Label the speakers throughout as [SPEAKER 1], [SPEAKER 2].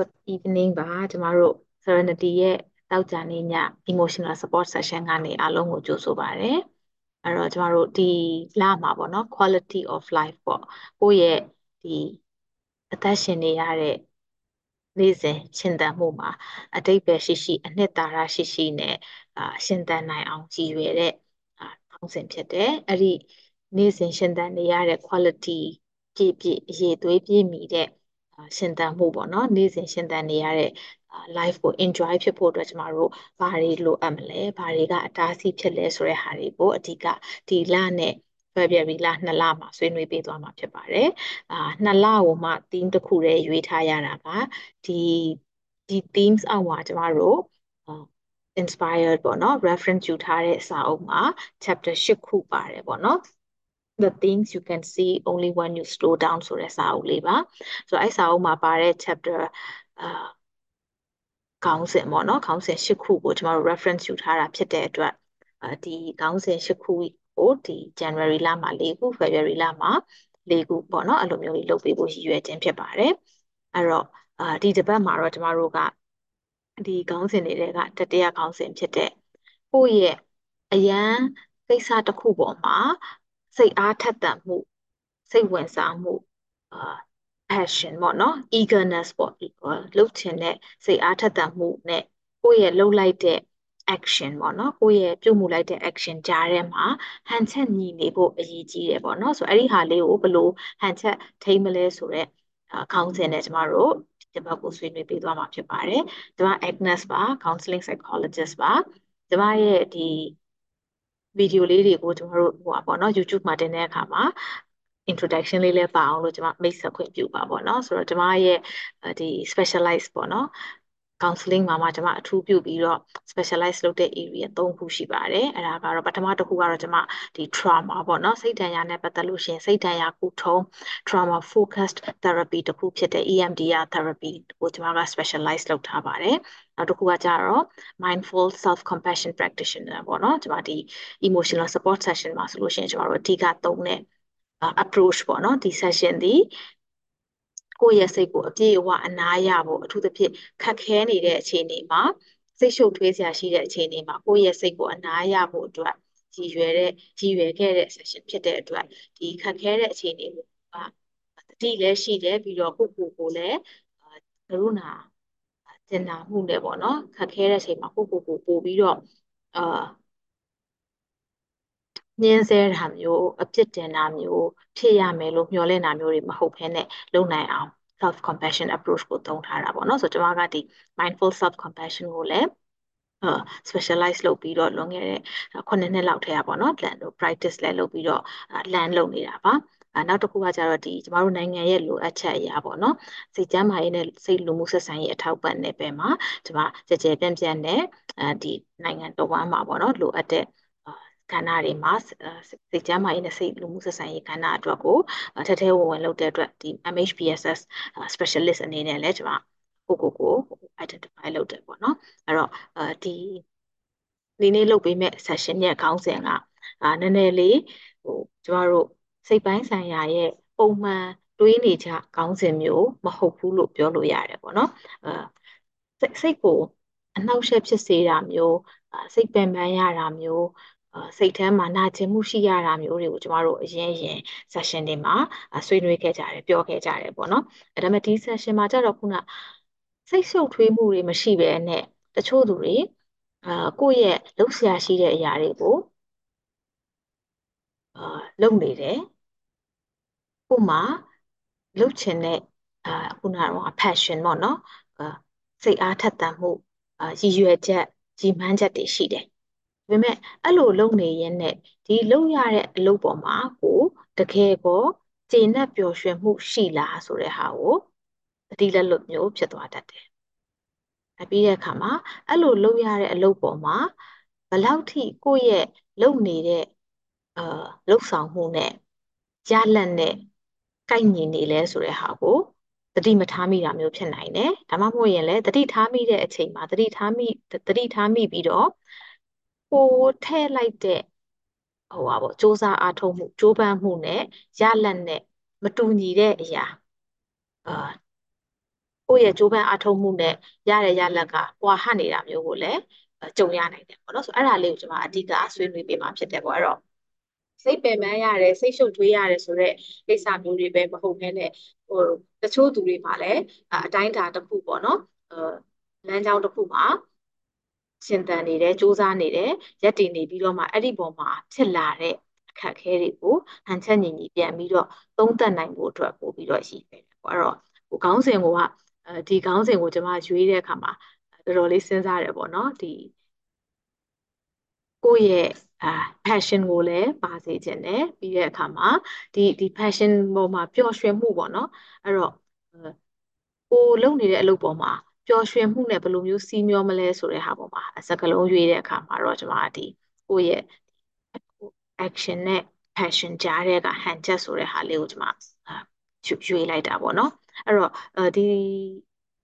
[SPEAKER 1] Good evening ပါကျမတို့ Serenity ရဲ့တောက်ကြနေည emotional support session ကနေအားလုံးကိုကြိုဆိုပါရစေ။အဲ့တော့ကျမတို့ဒီလမှာပေါ့နော် quality of life ပေါ့ကိုယ့်ရဲ့ဒီအသက်ရှင်နေရတဲ့နေ့စဉ်ရှင်သန်မှုမှာအတိတ်ပဲရှိရှိအနှစ်သာရရှိရှိနဲ့အာရှင်သန်နိုင်အောင်ကြည်ရွယ်တဲ့အာခေါင်းစဉ်ဖြစ်တယ်။အဲ့ဒီနေ့စဉ်ရှင်သန်နေရတဲ့ quality ပြည့်ပြည့်အရေးသွေးပြည့်မီတဲ့ ရှင်သန်မှုပေါ့နော်နေ့စဉ်ရှင်သန်နေရတဲ့ life ကို enjoy ဖြစ်ဖို့အတွက်ကျမတို့ဘာတွေလိုအပ်မလဲဘာတွေကအတားအဆီးဖြစ်လဲဆိုတဲ့ဟာတွေကိုအဓိကဒီလနဲ့ February လ2လမှာဆွေးနွေးပေးသွားမှာဖြစ်ပါတယ်။အာ2လကိုမှ theme တစ်ခုတည်းရွေးထားရတာကဒီဒီ themes အောက်မှာကျမတို့ inspired ပေါ့နော် reference ယူထားတဲ့စာအုပ်မှာ chapter 8ခုပါတယ်ပေါ့နော် the things you can see only when you slow down ဆိုတဲ့စာအုပ်လေးပါဆိုတော့အဲ့စာအုပ်မှာပါတဲ့ chapter အာခေါင်းစဉ်ပေါ့နော်ခေါင်းစဉ်၈ခုကိုကျွန်တော်တို့ reference ယူထားတာဖြစ်တဲ့အတွက်ဒီခေါင်းစဉ်၈ခုကိုဒီ January လမှာ၄ခု February လမှာ၄ခုပေါ့နော်အဲ့လိုမျိုးလေးလုပ်ပေးဖို့ရည်ရွယ်ခြင်းဖြစ်ပါတယ်အဲ့တော့အာဒီတစ်ပတ်မှာတော့ကျွန်တော်တို့ကဒီခေါင်းစဉ်တွေကတတိယခေါင်းစဉ်ဖြစ်တဲ့ကိုယ့်ရဲ့အရန်ကိစ္စတစ်ခုပေါ်မှာ စိတ်အားထက်သန်မှုစိတ်ဝင်စားမှုအာ passion ပေါ့နော် eagerness ပေါ့လှုပ်ချင်တဲ့စိတ်အားထက်သန်မှုနဲ့ကိုယ့်ရဲ့လှုပ်လိုက်တဲ့ action ပေါ့နော်ကိုယ့်ရဲ့ပြုမှုလိုက်တဲ့ action ကြားထဲမှာဟန်ချက်ညီနေဖို့အရေးကြီးတယ်ပေါ့နော်ဆိုတော့အဲ့ဒီဟာလေးကိုဘယ်လိုဟန်ချက်ထိမလဲဆိုတော့ခေါင်းစဉ်နဲ့ကျမတို့ဒီဘက်ကိုဆွေးနွေးပေးသွားမှာဖြစ်ပါတယ်။ဒီမှာ Agnes ပါ counseling psychologist ပါ။ဒီမှာရဲ့ဒီ ဗီဒီယိုလေးတွေကိုကျွန်တော်တို့ဟိုပါပေါ့နော် YouTube မှာတင်တဲ့အခါမှာ introduction လေးလည်းပါအောင်လို့ကျွန်မမိတ်ဆက်ခွင့်ပြုပါပေါ့နော်ဆိုတော့ကျွန်မရဲ့ဒီ specialize ပေါ့နော် counseling မှာမှကျွန်မအထူးပြုပြီးတော့ specialize လုပ်တဲ့ area ၃ခုရှိပါတယ်အဲ့ဒါကတော့ပထမတစ်ခုကတော့ကျွန်မဒီ trauma ပေါ့နော်စိတ်ဒဏ်ရာနဲ့ပတ်သက်လို့ရှင်စိတ်ဒဏ်ရာကုထုံး trauma focused therapy တစ်ခုဖြစ်တဲ့ EMDR therapy ကိုကျွန်မက specialize လုပ်ထားပါတယ်နောက်တစ်ခုကကြတော့ mindful self compassion practitioner ပေါ့နော်ကျွန်မဒီ emotional support session မှာဆိုလို့ရှင်ကျွန်တော်တို့အဓိကသုံးတဲ့ approach ပေါ့နော်ဒီ session ဒီ ကိုယ့်ရဲ့စိတ်ကိုအပြည့်အဝအနားရဖို့အထူးသဖြင့်ခက်ခဲနေတဲ့အခြေအနေမှာစိတ်ရှုပ်ထွေးစရာရှိတဲ့အခြေအနေမှာကိုယ့်ရဲ့စိတ်ကိုအနားရဖို့အတွက်ရည်ရွယ်တဲ့ရည်ရွယ်ခဲ့တဲ့ session ဖြစ်တဲ့အတွက်ဒီခက်ခဲတဲ့အခြေအနေကိုတတိလည်းရှိတယ်ပြီးတော့ကိုယ့်ကိုယ်ကိုလည်းကရုဏာတင်နာမှုနဲ့ပေါ့နော်ခက်ခဲတဲ့အချိန်မှာကိုယ့်ကိုယ်ကိုပို့ပြီးတော့အာ ညှင်းဆဲတာမျိုးအပြစ်တင်တာမျိုးဖြစ်ရမယ်လို့မျှော်လင့်တာမျိုးတွေမဟုတ်ဘဲနဲ့လုပ်နိုင်အောင် self compassion approach ကိုသုံးထားတာပေါ့နော်ဆိုတော့ကျွန်မကဒီ mindful self compassion ကိုလည်း specialize လုပ်ပြီးတော့လွန်ခဲ့တဲ့9နှစ်လောက်ထဲကပေါ့နော် plan တို့ practice လည်းလုပ်ပြီးတော့ land လုပ်နေတာပါအဲနောက်တစ်ခုကကျတော့ဒီကျမတို့နိုင်ငံရဲ့လိုအပ်ချက်အရာပေါ့နော်စိတ်ကျန်းမာရေးနဲ့စိတ်လူမှုဆက်ဆံရေးအထောက်ပံ့နယ်ပယ်မှာကျမကြကြပြန့်ပြန့်နဲ့အဲဒီနိုင်ငံတော်ဝန်မှာပေါ့နော်လိုအပ်တဲ့ ကဏ္ဍတွေမှာစိတ်ကျန်းမာရေးနဲ့စိတ်လူမှုဆက်ဆံရေးကဏ္ဍအတွက်ကိုထထဝင်ဝင်လုပ်တဲ့အတွက်ဒီ MHPSS specialist အနေနဲ့လည်းကျွန်မကိုကိုကို identify လုပ်တယ်ပေါ့နော်အဲ့တော့ဒီဒီနေ့လုပ်ပေးမဲ့ session ရဲ့ခေါင်းစဉ်ကအာနည်းနည်းလေးဟိုကျမတို့စိတ်ပိုင်းဆိုင်ရာရဲ့ပုံမှန်တွေးနေကြခေါင်းစဉ်မျိုးမဟုတ်ဘူးလို့ပြောလို့ရတယ်ပေါ့နော်အဲစိတ်ကိုအနှောက်အယှက်ဖြစ်စေတာမျိုးစိတ်ပင်ပန်းရတာမျိုး စိတ်ထဲမှာနာကျင်မှုရှိရတာမျိုးတွေကိုကျမတို့အရင်ရင် session တွေမှာဆွေးနွေးခဲ့ကြတယ်ပြောခဲ့ကြတယ်ပေါ့နော်အဲဒါပေမဲ့ဒီ session မှာကျတော့ခုနစိတ်ရှုပ်ထွေးမှုတွေမရှိဘဲနဲ့တချို့သူတွေအာကိုယ့်ရဲ့လှုပ်ရှားရှိတဲ့အရာတွေကိုအာလုပ်နေတယ်ကို့မှာလှုပ်ချင်တဲ့အာခုနကတော့ passion ပေါ့နော်အာစိတ်အားထက်သန်မှုအာရည်ရွယ်ချက်ကြီးမှန်းချက်တွေရှိတယ်ဒါ ပေမဲ့အဲ့လိုလုပ်နေရင်နဲ့ဒီလုပ်ရတဲ့အလုပ်ပေါ်မှာကိုတကယ်ကိုကျေနပ်ပျော်ရွှင်မှုရှိလားဆိုတဲ့ဟာကိုတတိလက်လွတ်မျိုးဖြစ်သွားတတ်တယ်။ပြီးတဲ့အခါမှာအဲ့လိုလုပ်ရတဲ့အလုပ်ပေါ်မှာဘလောက်ထိကိုယ့်ရဲ့လုပ်နေတဲ့အာလှုပ်ဆောင်မှုနဲ့ရလတ်နဲ့ကိုက်ညီနေလဲဆိုတဲ့ဟာကိုတတိမထားမိတာမျိုးဖြစ်နိုင်တယ်။ဒါမှမဟုတ်ရင်လည်းတတိထားမိတဲ့အချိန်မှာတတိထားမိတတိထားမိပြီးတော့ ကိုထဲ့လိုက်တဲ့ဟိုပါပေါ့စ조사အားထုတ်မှုကြိုးပမ်းမှုနဲ့ရလတ်နဲ့မတူညီတဲ့အရာအာကိုယ့်ရဲ့ကြိုးပမ်းအားထုတ်မှုနဲ့ရတဲ့ရလဒ်ကကွာဟနေတာမျိုးကိုလည်းကြုံရနိုင်တယ်ပေါ့နော်ဆိုတော့အဲ့ဒါလေးကိုကျွန်မအဓိကဆွေးနွေးပေးမှာဖြစ်တယ်ပေါ့အဲ့တော့စိတ်ပင်ပန်းရတယ်စိတ်ရှုပ်ထွေးရတယ်ဆိုတော့ကိစ္စမျိုးတွေပဲမဟုတ်ဘဲနဲ့ဟိုတချို့သူတွေမှာလည်းအတိုင်းအတာတစ်ခုပေါ့နော်အဲလမ်းကြောင်းတစ်ခုမှာ ရှင်သန်နေတယ်စူးစမ်းနေတယ်ရက်တည်နေပြီးတော့မှအဲ့ဒီပုံမှာဖြစ်လာတဲ့အခက်အခဲတွေကိုဟန်ချက်ညီညီပြန်ပြီးတော့သုံးသပ်နိုင်ဖို့အတွက်ပို့ပြီးတော့ရှိခဲ့တယ်ပေါ့အဲ့တော့ဟိုခေါင်းစဉ်ကဒီခေါင်းစဉ်ကိုကျွန်မရွေးတဲ့အခါမှာတော်တော်လေးစဉ်းစားတယ်ပေါ့နော်ဒီကိုယ့်ရဲ့အာ passion ကိုလည်းပါစေခြင်းနဲ့ပြီးတဲ့အခါမှာဒီဒီ passion ပေါ်မှာပျော်ရွှင်မှုပေါ့နော်အဲ့တော့ကိုလုပ်နေတဲ့အလုပ်ပေါ်မှာ ပျော်ရွှင်မှုနဲ့ဘယ်လိုမျိုးစီးမျောမလဲဆိုတဲ့ဟာပေါ်မှာစကလုံးရွေးတဲ့အခါမှာတော့ကျွန်မဒီကိုယ့်ရဲ့ action နဲ့ passion ကြားတဲ့ကဟန်ချက်ဆိုတဲ့ဟာလေးကိုကျွန်မရွေးလိုက်တာပေါ့နော်အဲ့တော့ဒီ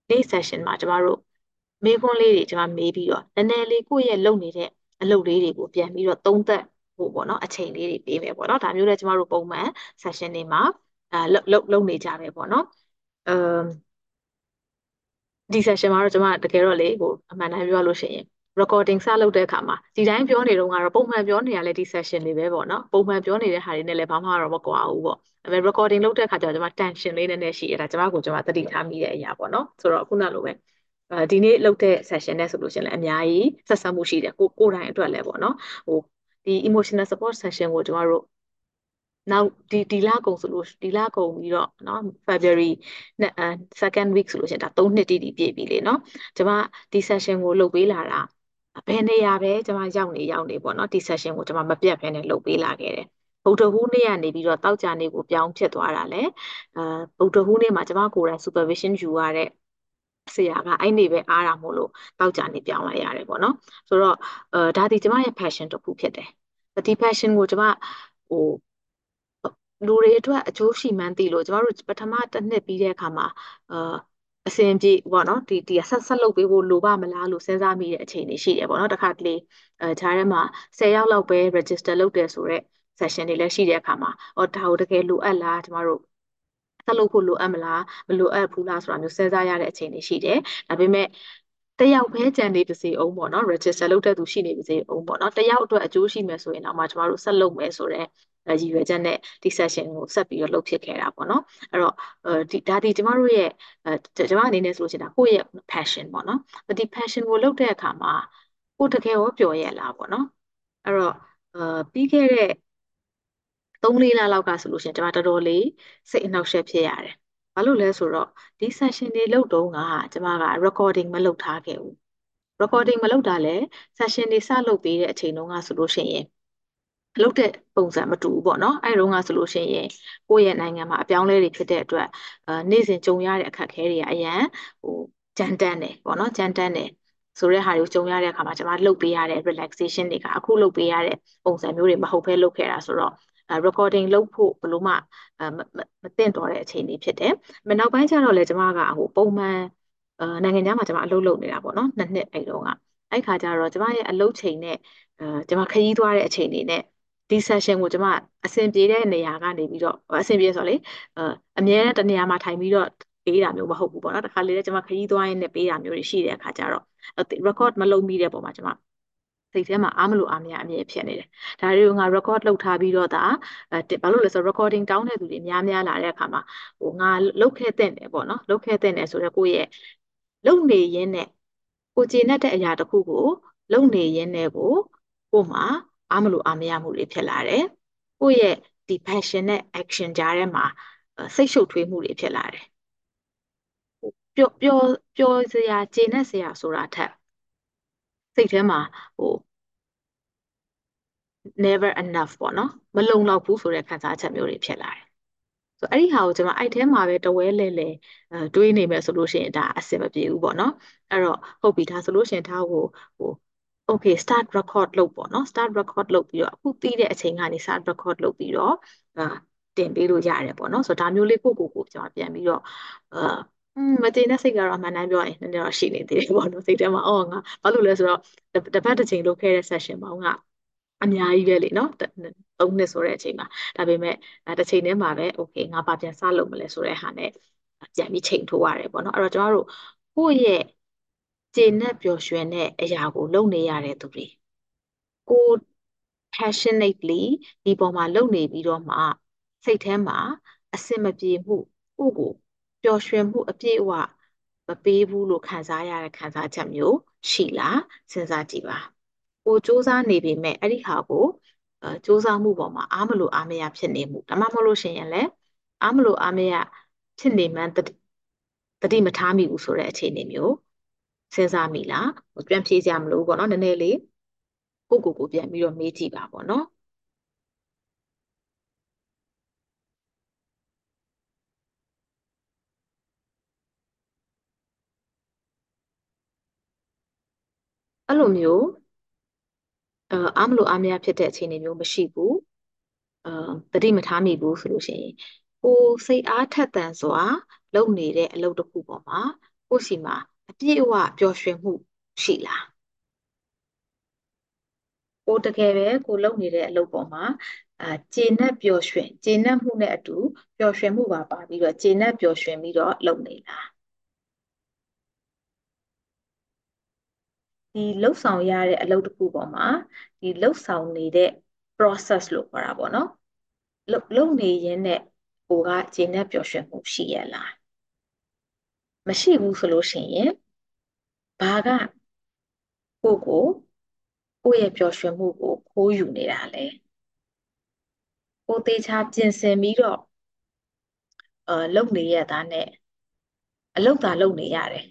[SPEAKER 1] နေ့ session မှာကျွန်မတို့မေးခွန်းလေးတွေကျွန်မမေးပြီးတော့နည်းနည်းလေးကိုယ့်ရဲ့လုပ်နေတဲ့အလုပ်လေးတွေကိုပြန်ပြီးတော့သုံးသပ်ဖို့ပေါ့နော်အချိန်လေးတွေပေးမယ်ပေါ့နော်ဒါမျိုးလည်းကျမတို့ပုံမှန် session တွေမှာအဲလုပ်လုပ်နေကြပဲပေါ့နော်အမ် ဒီ session မှာတော့ကျမတကယ်တော့လေဟိုအမှန်တမ်းပြောလို့ရှိရင် recording စလုပ်တဲ့အခါမှာဒီတိုင်းပြောနေတော့ကတော့ပုံမှန်ပြောနေရလဲဒီ session တွေပဲပေါ့နော်ပုံမှန်ပြောနေတဲ့ဟာတွေနဲ့လည်းဘာမှတော့မကွာဘူးပေါ့ဒါပေမဲ့ recording လုပ်တဲ့အခါကျတော့ကျမ tension လေးနည်းနည်းရှိရတာကျမကိုကျမသတိထားမိတဲ့အရာပေါ့နော်ဆိုတော့ခုနလိုပဲအဲဒီနေ့လုပ်တဲ့ session နဲ့ဆိုလို့ရှိရင်လည်းအများကြီးဆက်ဆက်မှုရှိတယ်ကိုကိုယ်တိုင်အတွက်လည်းပေါ့နော်ဟိုဒီ emotional support session ကိုကျမတို့ နောက်ဒီဒီလကုန်ဆိုလို့ဒီလကုန်ပြီးတော့เนาะ February second week ဆိုလို့ရှိရင်ဒါ3နှစ်တိတိပြည့်ပြီလေเนาะကျွန်မဒီ session ကိုလုပ်ပေးလာတာဘယ်နေရာပဲကျွန်မရောက်နေရောက်နေပေါ့เนาะဒီ session ကိုကျွန်မမပြတ်ဘဲနဲ့လုပ်ပေးလာခဲ့တယ်ဗုဒ္ဓဟူးနေ့ကနေပြီးတော့တောက်ကြနေ့ကိုပြောင်းဖြစ်သွားတာလေအဲဗုဒ္ဓဟူးနေ့မှာကျွန်မကိုယ်တိုင် supervision ယူရတဲ့ဆရာကအဲ့နေပဲအားတာမို့လို့တောက်ကြနေပြောင်းလိုက်ရတယ်ပေါ့နော်ဆိုတော့အဲဒါဒီကျမရဲ့ passion တစ်ခုဖြစ်တယ်ဒီ passion ကိုကျမဟို လူတွေအတွက်အကျိုးရှိမှန်းသိလို့ကျမတို့ပထမတစ်နှစ်ပြီးတဲ့အခါမှာအာအစင်ပြေပေါ့နော်ဒီဒီဆက်ဆက်လုပ်ပေးဖို့လိုပါမလားလို့စဉ်းစားမိတဲ့အချိန်တွေရှိတယ်ပေါ့နော်တခါတလေအဲဂျားထဲမှာ10ယောက်လောက်ပဲ register လုပ်တယ်ဆိုတော့ session တွေလည်းရှိတဲ့အခါမှာအော်ဒါကိုတကယ်လိုအပ်လားကျမတို့ဆက်လုပ်ဖို့လိုအပ်မလားမလိုအပ်ဘူးလားဆိုတာမျိုးစဉ်းစားရတဲ့အချိန်တွေရှိတယ်ဒါပေမဲ့တယောက်ပဲကြံနေပါစေအောင်ပေါ့နော် register လုပ်တဲ့သူရှိနေပါစေအောင်ပေါ့နော်တယောက်အတွက်အကျိုးရှိမယ်ဆိုရင်တော့မှကျမတို့ဆက်လုပ်မယ်ဆိုတော့ ရည်ရွယ်ချက်နဲ့ဒီ session ကိုဆက်ပြီးတော့လုပ်ဖြစ်ခဲ့တာပေါ့နော်အဲ့တော့ဒီဒါဒီကျမတို့ရဲ့ကျမအနေနဲ့ဆိုလို့ရှိရင်ဒါကိုယ့်ရဲ့ passion ပေါ့နော်ဒီ passion ကိုလုပ်တဲ့အခါမှာကိုယ်တကယ်ရောပျော်ရဲ့လားပေါ့နော်အဲ့တော့အာပြီးခဲ့တဲ့3-4လလောက်ကဆိုလို့ရှိရင်ကျမတော်တော်လေးစိတ်အနှောက်အယှက်ဖြစ်ရတယ်။ဘာလို့လဲဆိုတော့ဒီ session တွေလုပ်တုန်းကကျမက recording မလုပ်ထားခဲ့ဘူး။ recording မလုပ်တာလဲ session တွေစလုပ်ပေးတဲ့အချိန်တုန်းကဆိုလို့ရှိရင် လုပ်တဲ့ပုံစံမတူဘူးပေါ့နော်။အဲဒီတုန်းကဆိုလို့ရှိရင်ကိုယ့်ရဲ့နိုင်ငံမှာအပြောင်းလဲတွေဖြစ်တဲ့အတွက်အာနေ့စဉ်ကြုံရတဲ့အခက်အခဲတွေကအရန်ဟိုကြမ်းတမ်းတယ်ပေါ့နော်။ကြမ်းတမ်းတယ်ဆိုတဲ့ဟာတွေကိုကြုံရတဲ့အခါမှာကျွန်မလှုပ်ပေးရတဲ့ relaxation တွေကအခုလှုပ်ပေးရတဲ့ပုံစံမျိုးတွေမဟုတ်ဘဲလှုပ်ခဲ့တာဆိုတော့ recording လုပ်ဖို့ဘလို့မှမသင့်တော်တဲ့အခြေအနေဖြစ်တယ်။မနောက်ပိုင်းကျတော့လေကျွန်မကဟိုပုံမှန်နိုင်ငံခြားမှာကျွန်မအလုပ်လုပ်နေတာပေါ့နော်နှစ်နှစ်အဲ့တုန်းကအဲ့ခါကျတော့ကျွန်မရဲ့အလုပ်ချိန်နဲ့အဲကျွန်မခရီးသွားတဲ့အချိန်တွေနဲ့ ဒီ session ကိုကျွန်မအဆင်ပြေတဲ့နေရာကနေပြီးတော့အဆင်ပြေဆိုလေအမြဲတမ်းတနေရာမှာထိုင်ပြီးတော့ပေးတာမျိုးမဟုတ်ဘူးပေါ့နော်တခါလေလည်းကျွန်မခရီးသွားရင်းနဲ့ပေးတာမျိုးတွေရှိတဲ့အခါကျတော့ record မလုပ်မိတဲ့ပုံမှာကျွန်မစိတ်ထဲမှာအားမလို့အားမရအမြဲဖြစ်နေတယ်။ဒါတွေကိုငါ record လုပ်ထားပြီးတော့ဒါအဲဘာလို့လဲဆိုတော့ recording တောင်းတဲ့သူတွေများများလာတဲ့အခါမှာဟိုငါလုပ်ခဲ့တဲ့တယ်ပေါ့နော်လုပ်ခဲ့တဲ့တယ်ဆိုတော့ကိုယ့်ရဲ့လုပ်နေရင်းနဲ့ကိုကျေနပ်တဲ့အရာတစ်ခုကို လုပ်နေရင်းနဲ့ကိုကိုမှ အားမလို့အားမရမှုတွေဖြစ်လာတယ်။ကိုယ့်ရဲ့ဒီ passion နဲ့ action ကြားထဲမှာစိတ်ရှုပ်ထွေးမှုတွေဖြစ်လာတယ်။ပျော်ပျော်ပျော်စရာကျေနပ်စရာဆိုတာထက်စိတ်ထဲမှာဟို never enough ပေါ့နော်မလုံလောက်ဘူးဆိုတဲ့ခံစားချက်မျိုးတွေဖြစ်လာတယ်ဆိုအဲ့ဒီဟာကိုကျွန်မအဲ့ထဲမှာပဲတဝဲလဲလဲတွေးနေမယ်ဆိုလို့ရှိရင်ဒါအဆင်မပြေဘူးပေါ့နော်အဲ့တော့ဟုတ်ပြီဒါဆိုလို့ရှိရင်ဒါကိုဟို okay start record လုပ်ပေါ့နော် start record လုပ်ပြီးတော့အခုပြီးတဲ့အချိန်ကနေ start record လုပ်ပြီးတော့အာတင်ပေးလို့ရတယ်ပေါ့နော်ဆိုတော့ဒါမျိုးလေးကိုကိုကိုကျွန်မပြန်ပြီးတော့အာမတင်တဲ့စိတ်ကတော့အမှန်တမ်းပြောရင်နည်းနည်းတော့ရှိနေသေးတယ်ပေါ့နော်စိတ်ထဲမှာအော်ငါဘာလို့လဲဆိုတော့တစ်ပတ်တစ်ချိန်လုပ်ခဲ့တဲ့ session ပေါင်းကအများကြီးပဲလေနော်၃နှစ်ဆိုတဲ့အချိန်မှာဒါပေမဲ့တစ်ချိန်တည်းမှာပဲ okay ငါဘာပြန်စလုပ်မလဲဆိုတဲ့ဟာနဲ့ပြန်ပြီးချိန်ထိုးရတယ်ပေါ့နော်အဲ့တော့ကျမတို့ကိုယ့်ရဲ့ ကျေနပ်ပျော်ရွှင်တဲ့အရာကို လုပ်နေရတဲ့သူတွေကို passionately ဒီပေါ်မှာလုပ်နေပြီးတော့မှစိတ်ထဲမှာအစင်မပြေမှုကိုယ့်ကိုပျော်ရွှင်မှုအပြည့်အဝမပေးဘူးလို့ခံစားရတဲ့ခံစားချက်မျိုးရှိလားစဉ်းစားကြည့်ပါကိုစူးစမ်းနေပေမဲ့အဲ့ဒီဟာကိုအဲစူးစမ်းမှုပေါ်မှာအားမလို့အားမရဖြစ်နေမှုဒါမှမဟုတ်လို့ရှိရင်လည်းအားမလို့အားမရဖြစ်နေမှန်းတတတိမထားမိဘူးဆိုတဲ့အခြေအနေမျိုး စဉ်းစားမိလားပြန်ဖြေစရာမလိုဘူးပေါ့နော်နည်းနည်းလေးကိုကိုကိုပြန်ပြီးတော့မေးကြည့်ပါပေါ့နော်အဲ့လိုမျိုးအဲအားမလို့အားမရဖြစ်တဲ့အခြေအနေမျိုးမရှိဘူးအာတတိမထားမိဘူးဆိုလို့ရှိရင်ကိုစိတ်အားထက်သန်စွာ လုပ်နေတဲ့အလုပ်တစ်ခုပေါ်မှာကိုရှိမှာ အပြည့်အဝပျော်ရွှင်မှုရှိလားကိုတကယ်ပဲကိုလုပ်နေတဲ့အလုပ်ပေါ်မှာအာကျေနပ်ပျော်ရွှင်ကျေနပ်မှုနဲ့အတူပျော်ရွှင်မှုပါပါပြီးတော့ကျေနပ်ပျော်ရွှင်ပြီးတော့လုပ်နေလားဒီလှုပ်ဆောင်ရတဲ့အလုပ်တစ်ခုပေါ်မှာဒီလှုပ်ဆောင်နေတဲ့ process လို့ခေါ်တာပေါ့နော်လှုပ်လှုပ်နေရင်းနဲ့ကိုကကျေနပ်ပျော်ရွှင်မှုရှိရလား မရှိဘူးဆိုလို့ရှိရင်ဘာကကိုကိုကိုယ့်ရဲ့ပျော်ရွှင်မှုကိုခိုးယူနေတာလဲကိုသေးချာပြင်ဆင်ပြီးတော့အဲလုံနေရတာနဲ့အလုတ်သာလုံနေရတယ်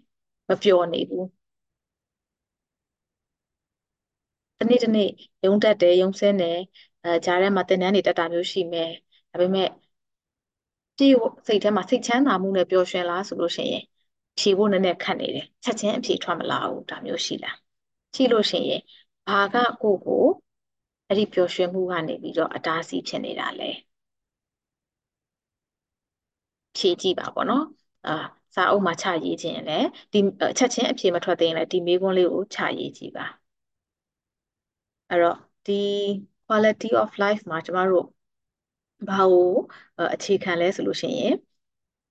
[SPEAKER 1] မပျော်နေဘူးတနေ့တနေ့ရုံတက်တယ်ရုံဆင်းတယ်အဲကြားထဲမှာတင်တန်းတွေတက်တာမျိုးရှိမယ်ဒါပေမဲ့ပြေစိတ်ထဲမှာစိတ်ချမ်းသာမှုနဲ့ပျော်ရွှင်လားဆိုလို့ရှိရင် ဖြေဖို့နည်းနည်းခက်နေတယ်ချက်ချင်းအဖြေထွက်မလာဘူးဒါမျိုးရှိလားရှိလို့ရှိရင်ဘာကကိုကိုအဲ့ဒီပျော်ရွှင်မှုကနေပြီးတော့အတားအဆီးဖြစ်နေတာလဲဖြေကြည့်ပါပေါ့နော်အာစာအုပ်မှာချရေးခြင်းလည်းဒီချက်ချင်းအဖြေမထွက်သေးရင်လည်းဒီမေးခွန်းလေးကိုချရေးကြည့်ပါအဲ့တော့ဒီ quality of life မှာကျမတို့ဘာကိုအခြေခံလဲဆိုလို့ရှိရင်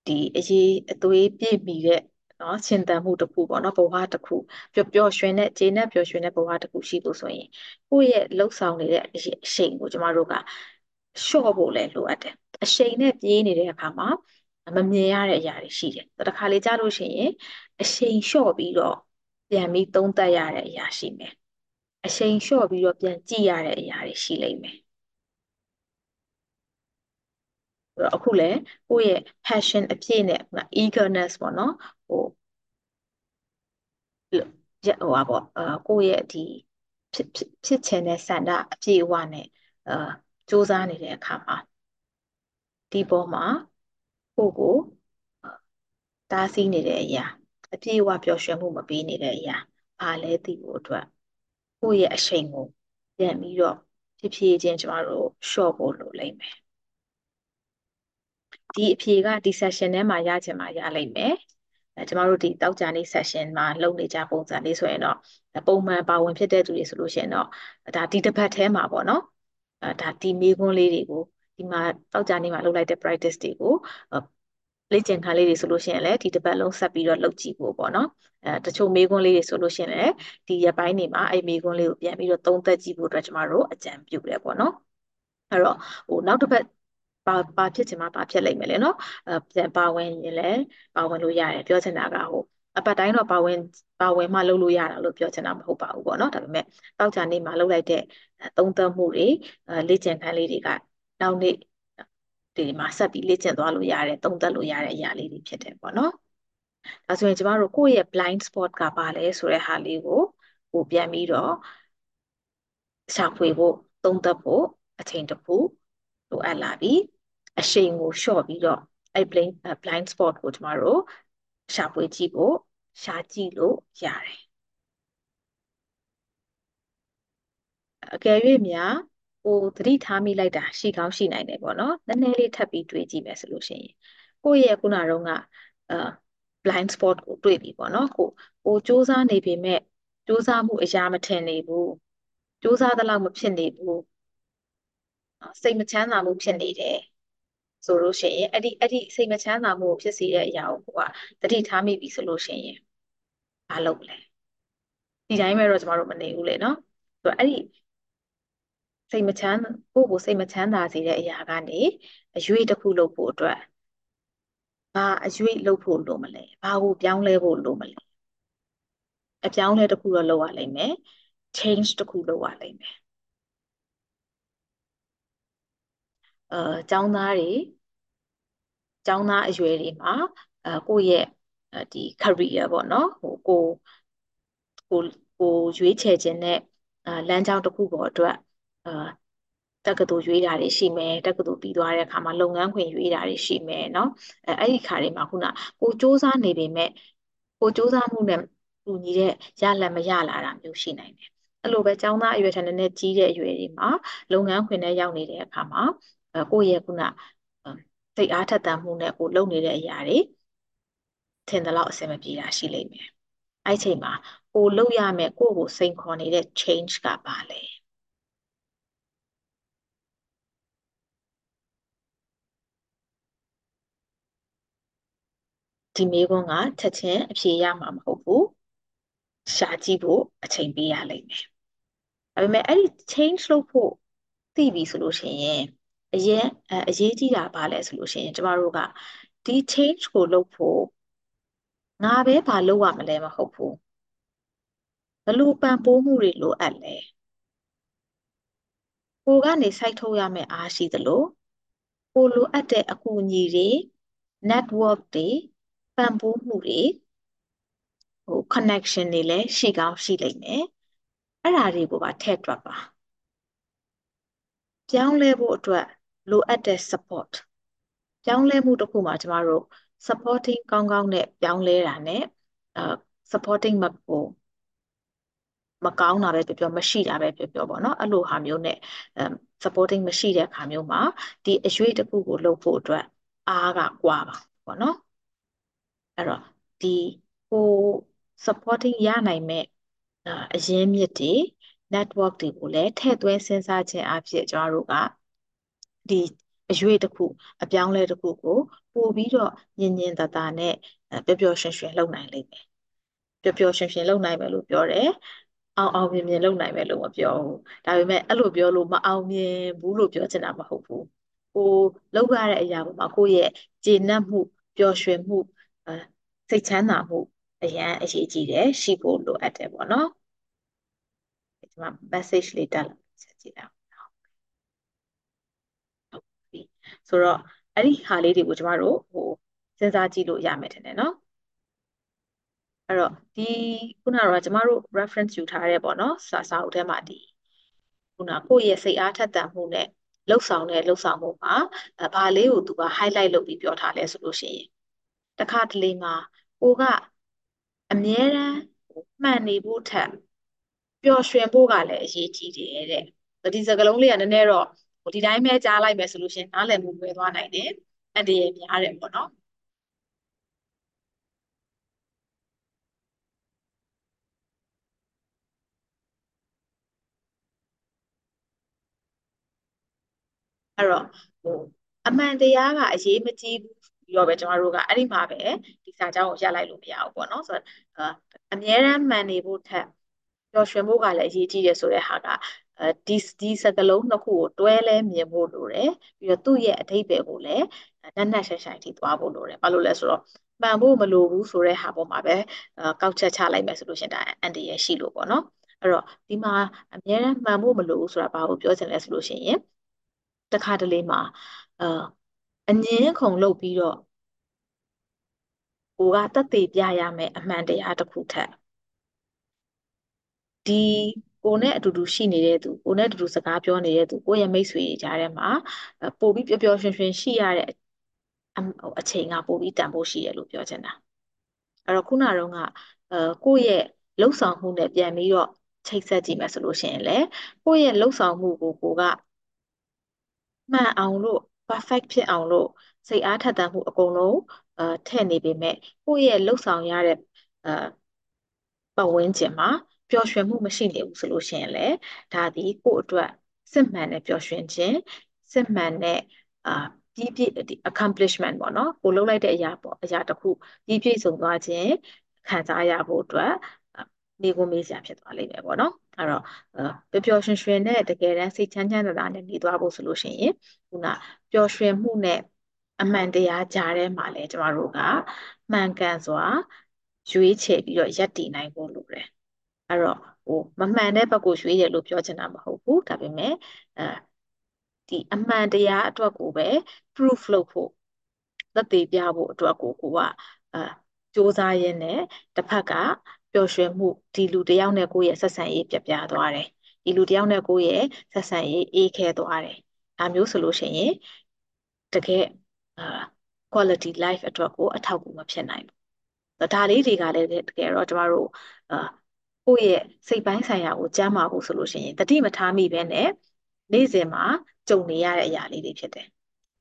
[SPEAKER 1] ဒီအရေးအသွေးပြည့်မီတဲ့ နော်ရှင်သန်မှုတစ်ခုပေါ့နော်ဘဝတစ်ခုပျော်ပျော်ရွှင်တဲ့ခြေနဲ့ပျော်ရွှင်တဲ့ဘဝတစ်ခုရှိလို့ဆိုရင်ကိုယ့်ရဲ့လှုပ်ဆောင်နေတဲ့အရှိန်ကိုကျမတို့ကလျှော့ဖို့လည်းလိုအပ်တယ်အရှိန်နဲ့ပြေးနေတဲ့အခါမှာမမြင်ရတဲ့အရာတွေရှိတယ်တခါလေကြားလို့ရှိရင်အရှိန်လျှော့ပြီးတော့ပြန်ပြီးသုံးသပ်ရတဲ့အရာရှိမယ်အရှိန်လျှော့ပြီးတော့ပြန်ကြည့်ရတဲ့အရာတွေရှိလိမ့်မယ် တော့အခုလည်းကိုယ့်ရဲ့ passion အပြည့်နဲ့ eagerness ပေါ့နော်ဟိုဟိုပါပေါ့အာကိုယ့်ရဲ့ဒီဖြစ်ဖြစ်ချင်တဲ့ဆန္ဒအပြည့်အဝနဲ့အာစူးစမ်းနေတဲ့အခါမှာဒီပေါ်မှာကိုကိုတားဆီးနေတဲ့အရာအပြည့်အဝပျော်ရွှင်မှုမပေးနေတဲ့အရာဘာလဲသိဖို့အတွက်ကိုယ့်ရဲ့အရှိန်ကိုပြန်ပြီးတော့ဖြည်းဖြည်းချင်းကျမတို့ short ဖို့လိုလိမ့်မယ် ဒီအဖြေကဒီ session ထဲမှာရချင်မှရလိမ့်မယ်အဲကျမတို့ဒီတောက်ကြနေ session မှာလုပ်နေကြပုံစံလေးဆိုရင်တော့ပုံမှန်ပါဝင်ဖြစ်တဲ့သူတွေဆိုလို့ရှိရင်တော့ဒါဒီတစ်ပတ်ထဲမှာပေါ့နော်အဲဒါဒီမေးခွန်းလေးတွေကိုဒီမှာတောက်ကြနေမှာလုပ်လိုက်တဲ့ practice တွေကိုလေ့ကျင့်ခန်းလေးတွေဆိုလို့ရှိရင်လည်းဒီတစ်ပတ်လုံးဆက်ပြီးတော့လုပ်ကြည့်ဖို့ပေါ့နော်အဲတချို့မေးခွန်းလေးတွေဆိုလို့ရှိရင်လည်းဒီရက်ပိုင်းတွေမှာအဲ့မေးခွန်းလေးကိုပြန်ပြီးတော့သုံးသပ်ကြည့်ဖို့အတွက်ကျမတို့အကြံပြုတယ်ပေါ့နော်အဲ့တော့ဟိုနောက်တစ်ပတ် ပါပါဖြစ်ချင်မှပါဖြစ်လိမ့်မယ်လေနော်အဲပါဝင်ရင်လည်းပါဝင်လို့ရတယ်ပြောချင်တာကဟိုအပတ်တိုင်းတော့ပါဝင်ပါဝင်မှလုပ်လို့ရတာလို့ပြောချင်တာမဟုတ်ပါဘူးပေါ့နော်ဒါပေမဲ့တောက်ချာနေမှာလုပ်လိုက်တဲ့သုံးသပ်မှုတွေလေ့ကျင့်ခန်းလေးတွေကနောက်နေ့ဒီမှာဆက်ပြီးလေ့ကျင့်သွားလို့ရတယ်သုံးသပ်လို့ရတဲ့အရာလေးတွေဖြစ်တယ်ပေါ့နော်ဒါဆိုရင်ကျမတို့ကိုယ့်ရဲ့ blind spot ကပါလဲဆိုတဲ့ဟာလေးကိုဟိုပြန်ပြီးတော့ရှာဖွေဖို့သုံးသပ်ဖို့အချိန်တစ်ခုလိုအပ်လာပြီ အရှိန်ကိုလျှော့ပြီးတော့အဲ့ blind blind spot ကိုကျမတို့ရှာဖွေကြည့်ဖို့ရှာကြည့်လို့ရတယ်အကယ်၍များဟိုသတိထားမိလိုက်တာရှိကောင်းရှိနိုင်တယ်ပေါ့နော်နည်းနည်းလေးထပ်ပြီးတွေးကြည့်မယ်ဆိုလို့ရှိရင်ကိုယ့်ရဲ့ခုနကတော့ကအာ blind spot ကိုတွေ့ပြီပေါ့နော်ကိုကိုစူးစမ်းနေပေမဲ့စူးစမ်းမှုအရာမထင်နေဘူးစူးစမ်းသလောက်မဖြစ်နေဘူးစိတ်မချမ်းသာမှုဖြစ်နေတယ် ဆိုလို့ရှိရင်အဲ့ဒီအဲ့ဒီစိတ်မချမ်းသာမှုကိုဖြစ်စေတဲ့အရာကိုကိုကတတိထားမိပြီဆိုလို့ရှိရင်မလုပ်လဲဒီတိုင်းပဲတော့ကျမတို့မနေဘူးလေနော်ဆိုတော့အဲ့ဒီစိတ်မချမ်းကိုယ့်ကိုစိတ်မချမ်းသာစေတဲ့အရာကနေအရွေးတစ်ခုလုပ်ဖို့အတွက်ဘာအရွေးလုပ်ဖို့လိုမလဲဘာကိုပြောင်းလဲဖို့လိုမလဲအပြောင်းလဲတစ်ခုတော့လုပ်ရလိမ့်မယ် change တစ်ခုလုပ်ရလိမ့်မယ်အဲចောင်းသားတွေ ចောင်းသားအရွယ်တွေမှာအဲကိုယ့်ရဲ့ဒီ career ပေါ့နော်ဟိုကိုကိုကိုရွေးချယ်ခြင်းနဲ့အဲလမ်းကြောင်းတစ်ခုပေါ်အတွက်အဲတက္ကသိုလ်ရွေးတာတွေရှိမယ်တက္ကသိုလ်ပြီးသွားတဲ့အခါမှာလုပ်ငန်းခွင်ရွေးတာတွေရှိမယ်เนาะအဲအဲ့ဒီခါတွေမှာခုနကိုစ조사နေပေမဲ့ကိုစ조사မှုနဲ့တူညီတဲ့ရလဒ်မရလာတာမျိုးရှိနိုင်တယ်အဲ့လိုပဲចောင်းသားအရွယ်ထက်နည်းနည်းကြီးတဲ့အရွယ်တွေမှာလုပ်ငန်းခွင်ထဲရောက်နေတဲ့အခါမှာအဲကိုယ့်ရဲ့ခုန စိတ်အားထက်သန်မှုနဲ့ကိုလုပ်နေတဲ့အရာတွေထင်သလောက်အဆင်မပြေတာရှိလိမ့်မယ်အဲ့ချိန်မှာကိုလုပ်ရမယ်ကိုယ့်ကိုစိန်ခေါ်နေတဲ့ change ကပါလဲဒီမေးခွန်းကချက်ချင်းအဖြေရမှာမဟုတ်ဘူးရှာကြည့်ဖို့အချိန်ပေးရလိမ့်မယ်ဒါပေမဲ့အဲ့ဒီ change လုပ်ဖို့သိပြီဆိုလို့ရှိရင် အရင်အရေးကြီးတာဘာလဲဆိုလို့ရှိရင်ကျမတို့ကဒီ change ကိုလုပ်ဖို့ငါပဲဘာလုပ်ရမလဲမဟုတ်ဘူးဘလို့ပံ့ပိုးမှုတွေလိုအပ်လဲကိုကနေစိုက်ထုတ်ရမယ့်အားရှိသလိုကိုလိုအပ်တဲ့အကူအညီတွေ network တွေပံ့ပိုးမှုတွေဟို connection တွေလည်းရှိကောင်းရှိလိမ့်မယ်အဲ့ဒါတွေကိုပါထည့်တွက်ပါပြောင်းလဲဖို့အတွက် လိုအပ်တဲ့ support ပြောင်းလဲမှုတစ်ခုမှာကျမတို့ supporting ကောင်းကောင်းနဲ့ပြောင်းလဲတာနဲ့အဲ supporting မကိုမကောင်းတာပဲပြောပြောမရှိတာပဲပြောပြောပေါ့နော်အဲ့လိုဟာမျိုးနဲ့ supporting မရှိတဲ့ခါမျိုးမှာဒီအရွေးတစ်ခုကိုလုပ်ဖို့အတွက်အားကကွာပါပေါ့နော်အဲ့တော့ဒီကို supporting ရနိုင်မဲ့အရင်းမြစ်တွေ network တွေကိုလည်းထည့်သွင်းစဉ်းစားခြင်းအဖြစ်ကျွန်တော်တို့က ဒီအရွေးတစ်ခုအပြောင်းလဲတစ်ခုကိုပို့ပြီးတော့ညင်ညင်သာသာနဲ့ပျော်ပျော်ရွှင်ရွှင်လုပ်နိုင်လိမ့်မယ်ပျော်ပျော်ရွှင်ရွှင်လုပ်နိုင်မယ်လို့ပြောတယ်အောင်အောင်မြင်မြင်လုပ်နိုင်မယ်လို့မပြောဘူးဒါပေမဲ့အဲ့လိုပြောလို့မအောင်မြင်ဘူးလို့ပြောချင်တာမဟုတ်ဘူးကိုလုပ်ရတဲ့အရာပေါ်မှာကိုယ့်ရဲ့ကျေနပ်မှုပျော်ရွှင်မှုအဲစိတ်ချမ်းသာမှုအရန်အရေးကြီးတယ်ရှိဖို့လိုအပ်တယ်ပေါ့နော်ဒီမှာ message လေးတက်လာချက်ကြည့်လိုက် ဆိုတော့အဲ့ဒီဟာလေးတွေကိုကျမတို့ဟိုစဉ်းစားကြည့်လို့ရမယ်ထင်တယ်နော်အဲ့တော့ဒီခုနကတော့ကျမတို့ reference ယူထားတဲ့ပေါ့နော်စာစာအုပ်ထဲမှာဒီခုနကိုယ့်ရဲ့စိတ်အားထက်သန်မှုနဲ့လှုပ်ဆောင်တဲ့လှုပ်ဆောင်မှုမှာဘာလေးကိုသူက highlight လုပ်ပြီးပြောထားလဲဆိုလို့ရှိရင်တခါတလေမှာကိုကအမြဲတမ်းမှန်နေဖို့ထက်ပျော်ရွှင်ဖို့ကလည်းအရေးကြီးတယ်တဲ့ဒီစကားလုံးလေးကနည်းနည်းတော့ ဒီတိုင်းပဲကြားလိုက်မယ်ဆိုလို့ရှိရင်နားလည်မှုလွဲသွားနိုင်တယ်အန္တရာယ်များတယ်ပေါ့နော်အဲ့တော့ဟိုအမှန်တရားကအရေးမကြီးဘူးပြီးတော့ပဲကျမတို့ကအဲ့ဒီမှာပဲဒီစာကြောင်းကိုရလိုက်လို့မရဘူးပေါ့နော်ဆိုတော့အမြဲတမ်းမှန်နေဖို့ထက်ပျော်ရွှင်ဖို့ကလည်းအရေးကြီးတယ်ဆိုတဲ့ဟာက အဲဒီဒီစကလုံးနှစ်ခုကိုတွဲလဲမြင်ဖို့လိုတယ်ပြီးတော့သူ့ရဲ့အထိပ္ပယ်ကိုလည်းနက်နက်ရှိုင်ရှိုင်ထိသွားဖို့လိုတယ်ဘာလို့လဲဆိုတော့မှန်ဖို့မလိုဘူးဆိုတဲ့ဟာပေါ်မှာပဲကောက်ချက်ချလိုက်မယ်ဆိုလို့ရှင်ဒါအန်တီရဲ့ရှိလို့ပေါ့နော်အဲ့တော့ဒီမှာအများနဲ့မှန်ဖို့မလိုဘူးဆိုတာဘာကိုပြောချင်လဲဆိုလို့ရှိရင်တခါတလေမှာအာအငင်းခုန်လုပ်ပြီးတော့ကိုကတက်သေးပြရမယ်အမှန်တရားတစ်ခုထက်ဒီ ကိုနဲ့အတူတူရှိနေတဲ့သူကိုနဲ့အတူတူစကားပြောနေတဲ့သူကိုရဲ့မိတ်ဆွေတွေကြားထဲမှာပို့ပြီးပျော်ပျော်ရွှင်ရွှင်ရှိရတဲ့အချိန်ကပို့ပြီးတန်ဖိုးရှိတယ်လို့ပြောချင်တာအဲ့တော့ခုနကတော့ကအဲကိုယ့်ရဲ့လှုပ်ဆောင်မှုနဲ့ပြန်ပြီးတော့ချိတ်ဆက်ကြည့်မယ်ဆိုလို့ရှိရင်လေကိုယ့်ရဲ့လှုပ်ဆောင်မှုကိုကိုကမှန်အောင်လို့ perfect ဖြစ်အောင်လို့စိတ်အားထက်သန်မှုအကုန်လုံးအဲထည့်နေပေမဲ့ကိုယ့်ရဲ့လှုပ်ဆောင်ရတဲ့အဲပတ်ဝန်းကျင်မှာ ပျော်ရွှင်မှုမရှိနေဘူးဆိုလို့ရှိရင်လေဒါဒီကိုယ့်အတွက်စစ်မှန်တဲ့ပျော်ရွှင်ခြင်းစစ်မှန်တဲ့အာပြီးပြည့်ဒီ accomplishment ပေါ့နော်ကိုလုပ်လိုက်တဲ့အရာပေါ့အရာတစ်ခုပြီးပြည့်စုံသွားခြင်းခံစားရဖို့အတွက်နေကိုမေးစရာဖြစ်သွားလိမ့်မယ်ပေါ့နော်အဲ့တော့ပျော်ပျော်ရွှင်ရွှင်နဲ့တကယ်တမ်းစိတ်ချမ်းချမ်းသာသာနဲ့နေသွားဖို့ဆိုလို့ရှိရင်ခုနပျော်ရွှင်မှုနဲ့အမှန်တရားကြားထဲမှာလဲကျမတို့ကမှန်ကန်စွာရွေးချယ်ပြီးတော့ရပ်တည်နိုင်ဖို့လိုတယ် အဲ့တော့ဟိုမမှန်တဲ့ဘက်ကိုရွေးရလို့ပြောချင်တာမဟုတ်ဘူးဒါပေမဲ့အဲဒီအမှန်တရားအတွက်ကိုပဲ proof လုပ်ဖို့သက်သေပြဖို့အတွက်ကိုကိုကအဲစူးစမ်းရင်းနဲ့တစ်ဖက်ကပျော်ရွှင်မှုဒီလူတယောက်နဲ့ကိုယ့်ရဲ့ဆက်ဆံရေးပြပြသွားတယ်ဒီလူတယောက်နဲ့ကိုယ့်ရဲ့ဆက်ဆံရေးအေးခဲသွားတယ်ဒါမျိုးဆိုလို့ရှိရင်တကယ်အာ quality life အတွက်ကိုအထောက်အကူမဖြစ်နိုင်ဘူးဒါလေးတွေကလည်းတကယ်တော့ကျမတို့အာ ကိုယ့်ရဲ့စိတ်ပိုင်းဆိုင်ရာကိုကျန်းမာဖို့ဆိုလို့ရှိရင်တတိမထားမိပဲနဲ့နေ့စဉ်မှာကြုံနေရတဲ့အရာလေးတွေဖြစ်တယ်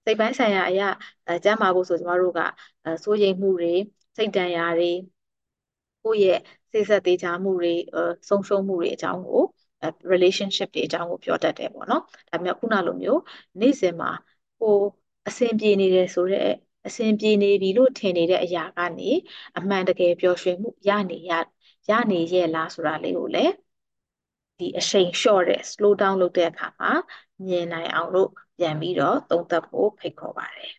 [SPEAKER 1] စိတ်ပိုင်းဆိုင်ရာအရာအဲကျန်းမာဖို့ဆိုကျမတို့ကအဲစိုးရိမ်မှုတွေစိတ်ဒဏ်ရာတွေကိုယ့်ရဲ့စိတ်ဆက်သေးချာမှုတွေဆုံးရှုံးမှုတွေအကြောင်းကို relationship တွေအကြောင်းကိုပြောတတ်တယ်ပေါ့နော်ဒါပေမဲ့ခုနလိုမျိုးနေ့စဉ်မှာကိုအဆင်ပြေနေတယ်ဆိုတော့အဆင်ပြေနေပြီလို့ထင်နေတဲ့အရာကနေအမှန်တကယ်ပျော်ရွှင်မှုရနေရ ရနေရဲ့လားဆိုတာလေးကိုလည်းဒီအချိန်လျှော့တဲ့ slow down လုပ်တဲ့အခါမှာမြင်နိုင်အောင်လို့ပြန်ပြီးတော့သုံးသပ်ဖို့ဖိတ်ခေါ်ပါတယ်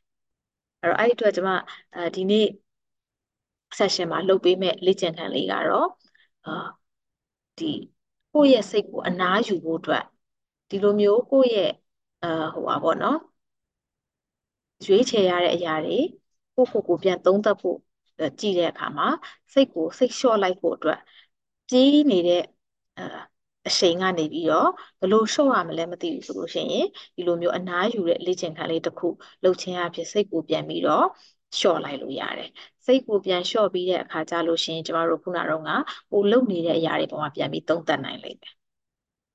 [SPEAKER 1] အဲ့တော့အဲ့ဒီအတွက်ကျွန်မအဲဒီနေ့ session မှာလုပ်ပေးမဲ့လေ့ကျင့်ခန်းလေးကတော့အာဒီကိုယ့်ရဲ့စိတ်ကိုအနားယူဖို့အတွက်ဒီလိုမျိုးကိုယ့်ရဲ့အာဟိုပါပေါ့နော်ရွေးချယ်ရတဲ့အရာတွေကိုကိုကိုပြန်သုံးသပ်ဖို့ ကြည့်တဲ့အခါမှာစိတ်ကိုစိတ်လျှော့လိုက်ဖို့အတွက်ပြေးနေတဲ့အချိန်ကနေပြီးတော့ဘယ်လိုလျှော့ရမလဲမသိဘူးဆိုလို့ရှိရင်ဒီလိုမျိုးအနားယူတဲ့လေ့ကျင့်ခန်းလေးတစ်ခုလုပ်ခြင်းအဖြစ်စိတ်ကိုပြန်ပြီးတော့လျှော့လိုက်လို့ရတယ်စိတ်ကိုပြန်လျှော့ပြီးတဲ့အခါကျလို့ရှိရင်ကျမတို့ခုနကတော့ကကိုလုပ်နေတဲ့အရာတွေပေါ်မှာပြန်ပြီးသုံးသပ်နိုင်လိမ့်မယ်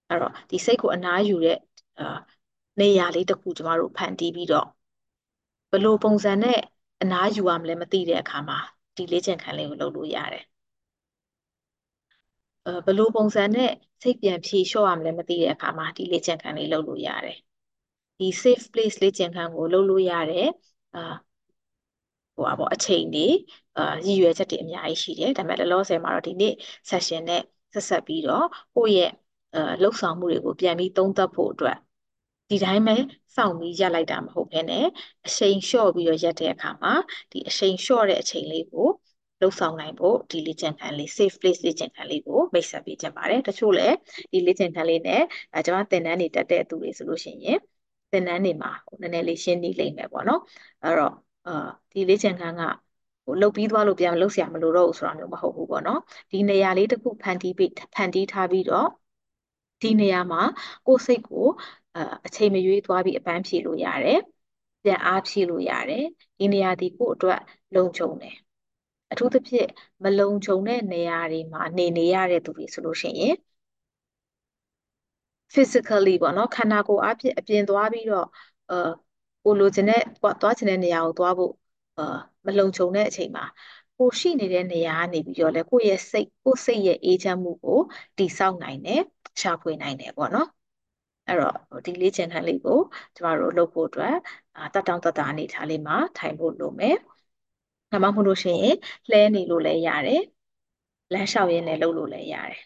[SPEAKER 1] အဲ့တော့ဒီစိတ်ကိုအနားယူတဲ့အာနေရာလေးတစ်ခုကျမတို့ဖန်တီးပြီးတော့ဘယ်လိုပုံစံနဲ့ အနားယူရမလဲမသိတဲ့အခါမှာဒီလေ့ကျင့်ခန်းလေးကိုလုပ်လို့ရတယ်အဲဘယ်လိုပုံစံနဲ့စိတ်ပြန်ဖြေလျှော့ရမလဲမသိတဲ့အခါမှာဒီလေ့ကျင့်ခန်းလေးလုပ်လို့ရတယ်ဒီ safe place လေ့ကျင့်ခန်းကိုလုပ်လို့ရတယ်အာဟိုပါပေါ့အချိန်တွေအာရည်ရွယ်ချက်တွေအများကြီးရှိတယ်ဒါပေမဲ့လောလောဆယ်မှာတော့ဒီနေ့ session နဲ့ဆက်ဆက်ပြီးတော့ကိုယ့်ရဲ့အဲလှုပ်ဆောင်မှုတွေကိုပြန်ပြီးသုံးသပ်ဖို့အတွက်ဒီတိုင်းပဲ စောင့်ပြီးရက်လိုက်တာမဟုတ်ဘဲနဲ့အချိန်လျှော့ပြီးတော့ရက်တဲ့အခါမှာဒီအချိန်လျှော့တဲ့အချိန်လေးကိုလှုပ်ဆောင်နိုင်ဖို့ဒီလေ့ကျင့်ခန်းလေး safe place လေ့ကျင့်ခန်းလေးကိုမိတ်ဆက်ပေးခြင်းပါတယ်တချို့လည်းဒီလေ့ကျင့်ခန်းလေးနဲ့အဲကျွန်မသင်တန်းတွေတက်တဲ့သူတွေဆိုလို့ရှိရင်သင်တန်းတွေမှာဟိုနည်းနည်းလေးရှင်းနေလိမ့်မယ်ပေါ့နော်အဲ့တော့အာဒီလေ့ကျင့်ခန်းကဟိုလုတ်ပြီးသွားလို့ပြန်လုတ်เสียမလို့တော့ဘူးဆိုတာမျိုးမဟုတ်ဘူးပေါ့နော်ဒီနေရာလေးတစ်ခုဖန်တီးပြီးဖန်တီးထားပြီးတော့ဒီနေရာမှာကိုယ်စိတ်ကို အချိန်မရွေးသွားပြီးအပန်းဖြေလို့ရတယ်ပြန်အားဖြည့်လို့ရတယ်ဒီနေရာဒီကိုယ့်အတွက်လုံခြုံတယ်အထူးသဖြင့်မလုံခြုံတဲ့နေရာတွေမှာနေနေရတဲ့သူတွေဆိုလို့ရှိရင် physically ပေါ့နော်ခန္ဓာကိုယ်အပြင်အပြင်သွားပြီးတော့အာကိုလိုချင်တဲ့သွားချင်တဲ့နေရာကိုသွားဖို့အာမလုံခြုံတဲ့အချိန်မှာကိုရှိနေတဲ့နေရာကနေပြီးတော့လေကိုယ့်ရဲ့စိတ်ကိုယ်စိတ်ရဲ့အေးချမ်းမှုကိုတည်ဆောက်နိုင်တယ်ရှာဖွေနိုင်တယ်ပေါ့နော် အဲ့တော့ဒီလေးချင်ခန်းလေးကိုကျမတို့လုပ်ဖို့အတွက်တတ်တောင့်တတအနေထားလေးမှာထိုင်ဖို့လိုမယ်ဒါမှမဟုတ်လို့ရှိရင်လှဲနေလို့လည်းရတယ်လမ်းလျှောက်ရင်းနဲ့လုပ်လို့လည်းရတယ်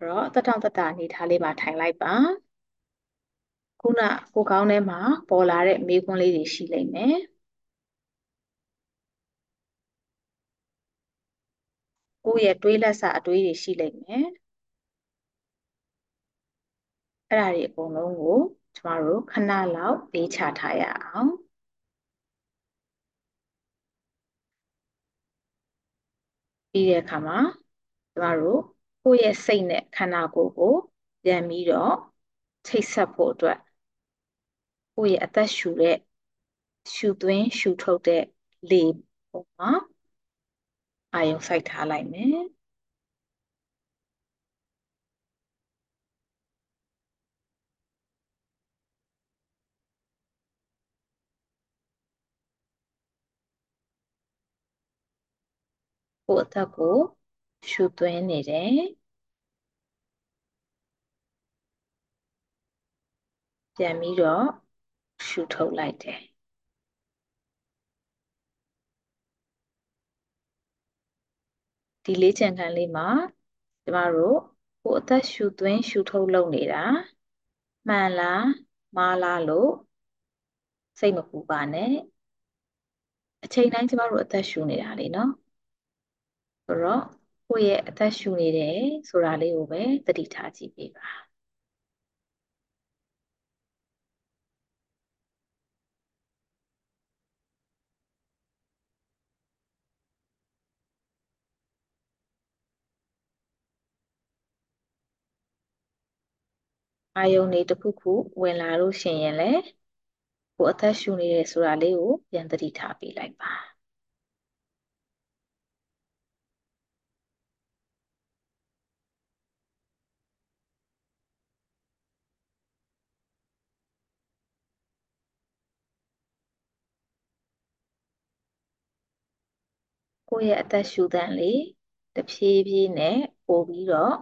[SPEAKER 1] တော့တတောင်တတအနေထားလေးမှာထိုင်လိုက်ပါခုနကိုကောင်းထဲမှာပေါ်လာတဲ့မေးခွန်းလေးတွေရှိလိမ့်မယ်ကိုကိုယ့်ရဲ့တွေးလက်စအတွေးတွေရှိလိမ့်မယ်အဲ့ဒါတွေအကုန်လုံးကိုကျမတို့ခဏလောက်လေးချထားရအောင် ပြီးတဲ့အခါမှာကျမတို့ကိုယ့်ရဲ့စိတ်နဲ့ခန္ဓာကိုယ်ကိုပြန်ပြီးတော့ချိတ်ဆက်ဖို့အတွက်ကိုယ့်ရဲ့အသက်ရှူတဲ့ရှူသွင်းရှူထုတ်တဲ့လေပုံမှာအာယုံစိုက်ထားလိုက်မယ် ကိုယ့်အသက်ကိုရှူသွင်းနေတယ်ပြန်ပြီးတော့ရှူထုတ်လိုက်တယ်ဒီလေးချင်ခံလေးမှာကျမတို့ကိုယ်အသက်ရှူသွင်းရှူထုတ်လုပ်နေတာမှန်လားမှားလားလို့စိတ်မပူပါနဲ့အချိန်တိုင်းကျမတို့အသက်ရှူနေတာလေနော် ဆိုတော့ကိုယ့်ရဲ့အသက်ရှူနေတယ်ဆိုတာလေးကိုပဲသတိထားကြည့်ပေးပါအာယုန်တွေတစ်ခုခုဝင်လာလို့ရှိရင်လည်းကိုယ်အသက်ရှူနေတယ်ဆိုတာလေးကိုပြန်သတိထားပေးလိုက်ပါ ကိုယ့်ရဲ့အသက်ရှူသံလေးတဖြည်းဖြည်းနဲ့ပို့ပြီးတော့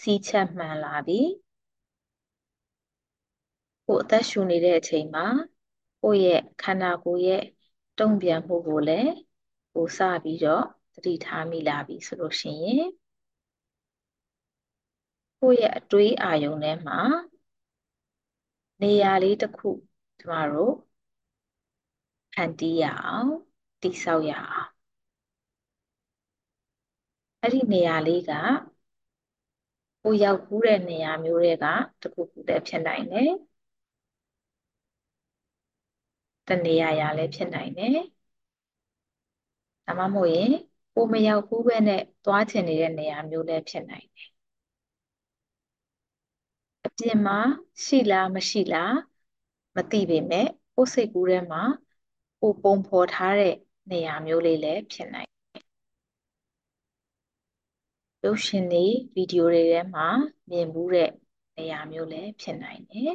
[SPEAKER 1] စီးချက်မှန်လာပြီကိုယ်အသက်ရှူနေတဲ့အချိန်မှာကိုယ့်ရဲ့ခန္ဓာကိုယ်ရဲ့တုံ့ပြန်မှုကိုလည်းကိုစပြီးတော့သတိထားမိလာပြီဆိုလို့ရှိရင်ကိုယ့်ရဲ့အတွေးအာရုံထဲမှာနေရာလေးတစ်ခုကျမတို့ဖန်တီးရအောင်တိဆောက်ရအောင် အဲ့ဒီနေရာလေးကကိုရောက်ဘူးတဲ့နေရာမျိုးတွေကတစ်ခုခုတည်းဖြစ်နိုင်တယ်တနေရာရာလည်းဖြစ်နိုင်တယ်ဒါမှမဟုတ်ရင်ကိုမရောက်ဘူးပဲနဲ့သွားချင်နေတဲ့နေရာမျိုးလည်းဖြစ်နိုင်တယ်အပြင်မှာရှိလားမရှိလားမသိပေမဲ့ကိုယ်စိတ်ကူးထဲမှာကိုပုံဖော်ထားတဲ့နေရာမျိုးလေးလည်းဖြစ်နိုင် ရုပ်ရှင်တွေဗီဒီယိုတွေထဲမှာမြင်မှုတဲ့နေရာမျိုးလည်းဖြစ်နိုင်တယ်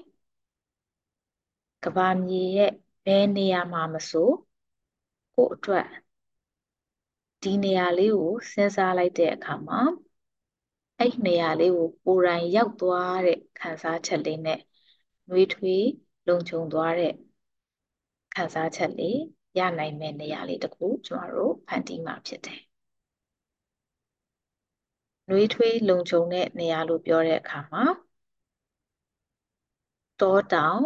[SPEAKER 1] ကဘာမြေရဲ့ဘယ်နေရာမှာမဆိုကို့အတွက်ဒီနေရာလေးကိုစဉ်းစားလိုက်တဲ့အခါမှာအဲ့နေရာလေးကိုကိုယ်တိုင်ရောက်သွားတဲ့ခံစားချက်လေးနဲ့နှွေးထွေးလုံခြုံသွားတဲ့ခံစားချက်လေးရနိုင်မယ့်နေရာလေးတစ်ခုကျမတို့ဖန်တီးမှာဖြစ်တယ် နှွေးထွေးလုံခြုံတဲ့နေရာလို့ပြောတဲ့အခါမှာတောတောင်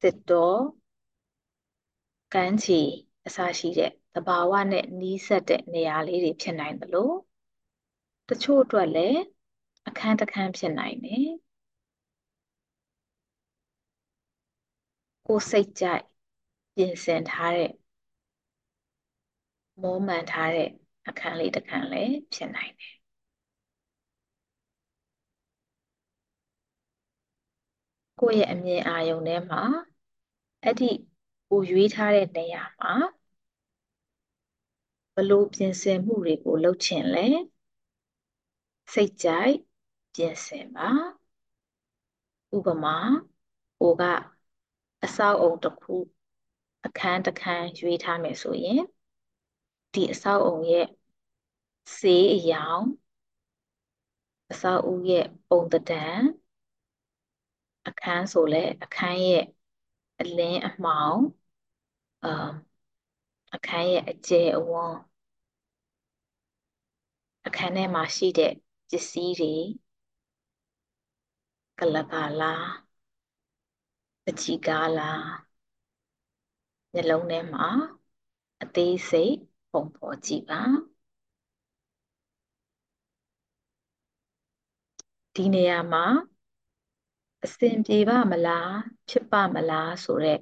[SPEAKER 1] စစ်တောကမ်းခြေအစရှိတဲ့သဘာဝနဲ့နီးစပ်တဲ့နေရာလေးတွေဖြစ်နိုင်သလိုတချို့အတွက်လည်းအခန်းတစ်ခန်းဖြစ်နိုင်တယ်ကိုစိတ်ကြိုက်ပြင်ဆင်ထားတဲ့မောမှန်ထားတဲ့ အခန်းလေးတစ်ခန်းလည်းဖြစ်နိုင်တယ်ကိုယ့်ရဲ့အမြင်အာရုံထဲမှာအဲ့ဒီကိုရွေးထားတဲ့နေရာမှာဘလို့ပြင်ဆင်မှုတွေကိုလုပ်ချင်လဲစိတ်ကြိုက်ပြင်ဆင်ပါဥပမာကိုကအဆောက်အုံတစ်ခုအခန်းတစ်ခန်းရွေးထားမယ်ဆိုရင်ဒီအဆောက်အုံရဲ့ ဆေးအယောင်အဆောက်အဦရဲ့ပုံသဏ္ဍာန်အခန်းဆိုလဲအခန်းရဲ့အလင်းအမှောင်အာအခန်းရဲ့အကျယ်အဝန်းအခန်းထဲမှာရှိတဲ့ပစ္စည်းတွေကလကာလားပချီကားလားနှလုံးထဲမှာအသေးစိတ်ပုံဖော်ကြည့်ပါ ဒီနေရာမှာအဆင်ပြေပါမလားဖြစ်ပါမလားဆိုတဲ့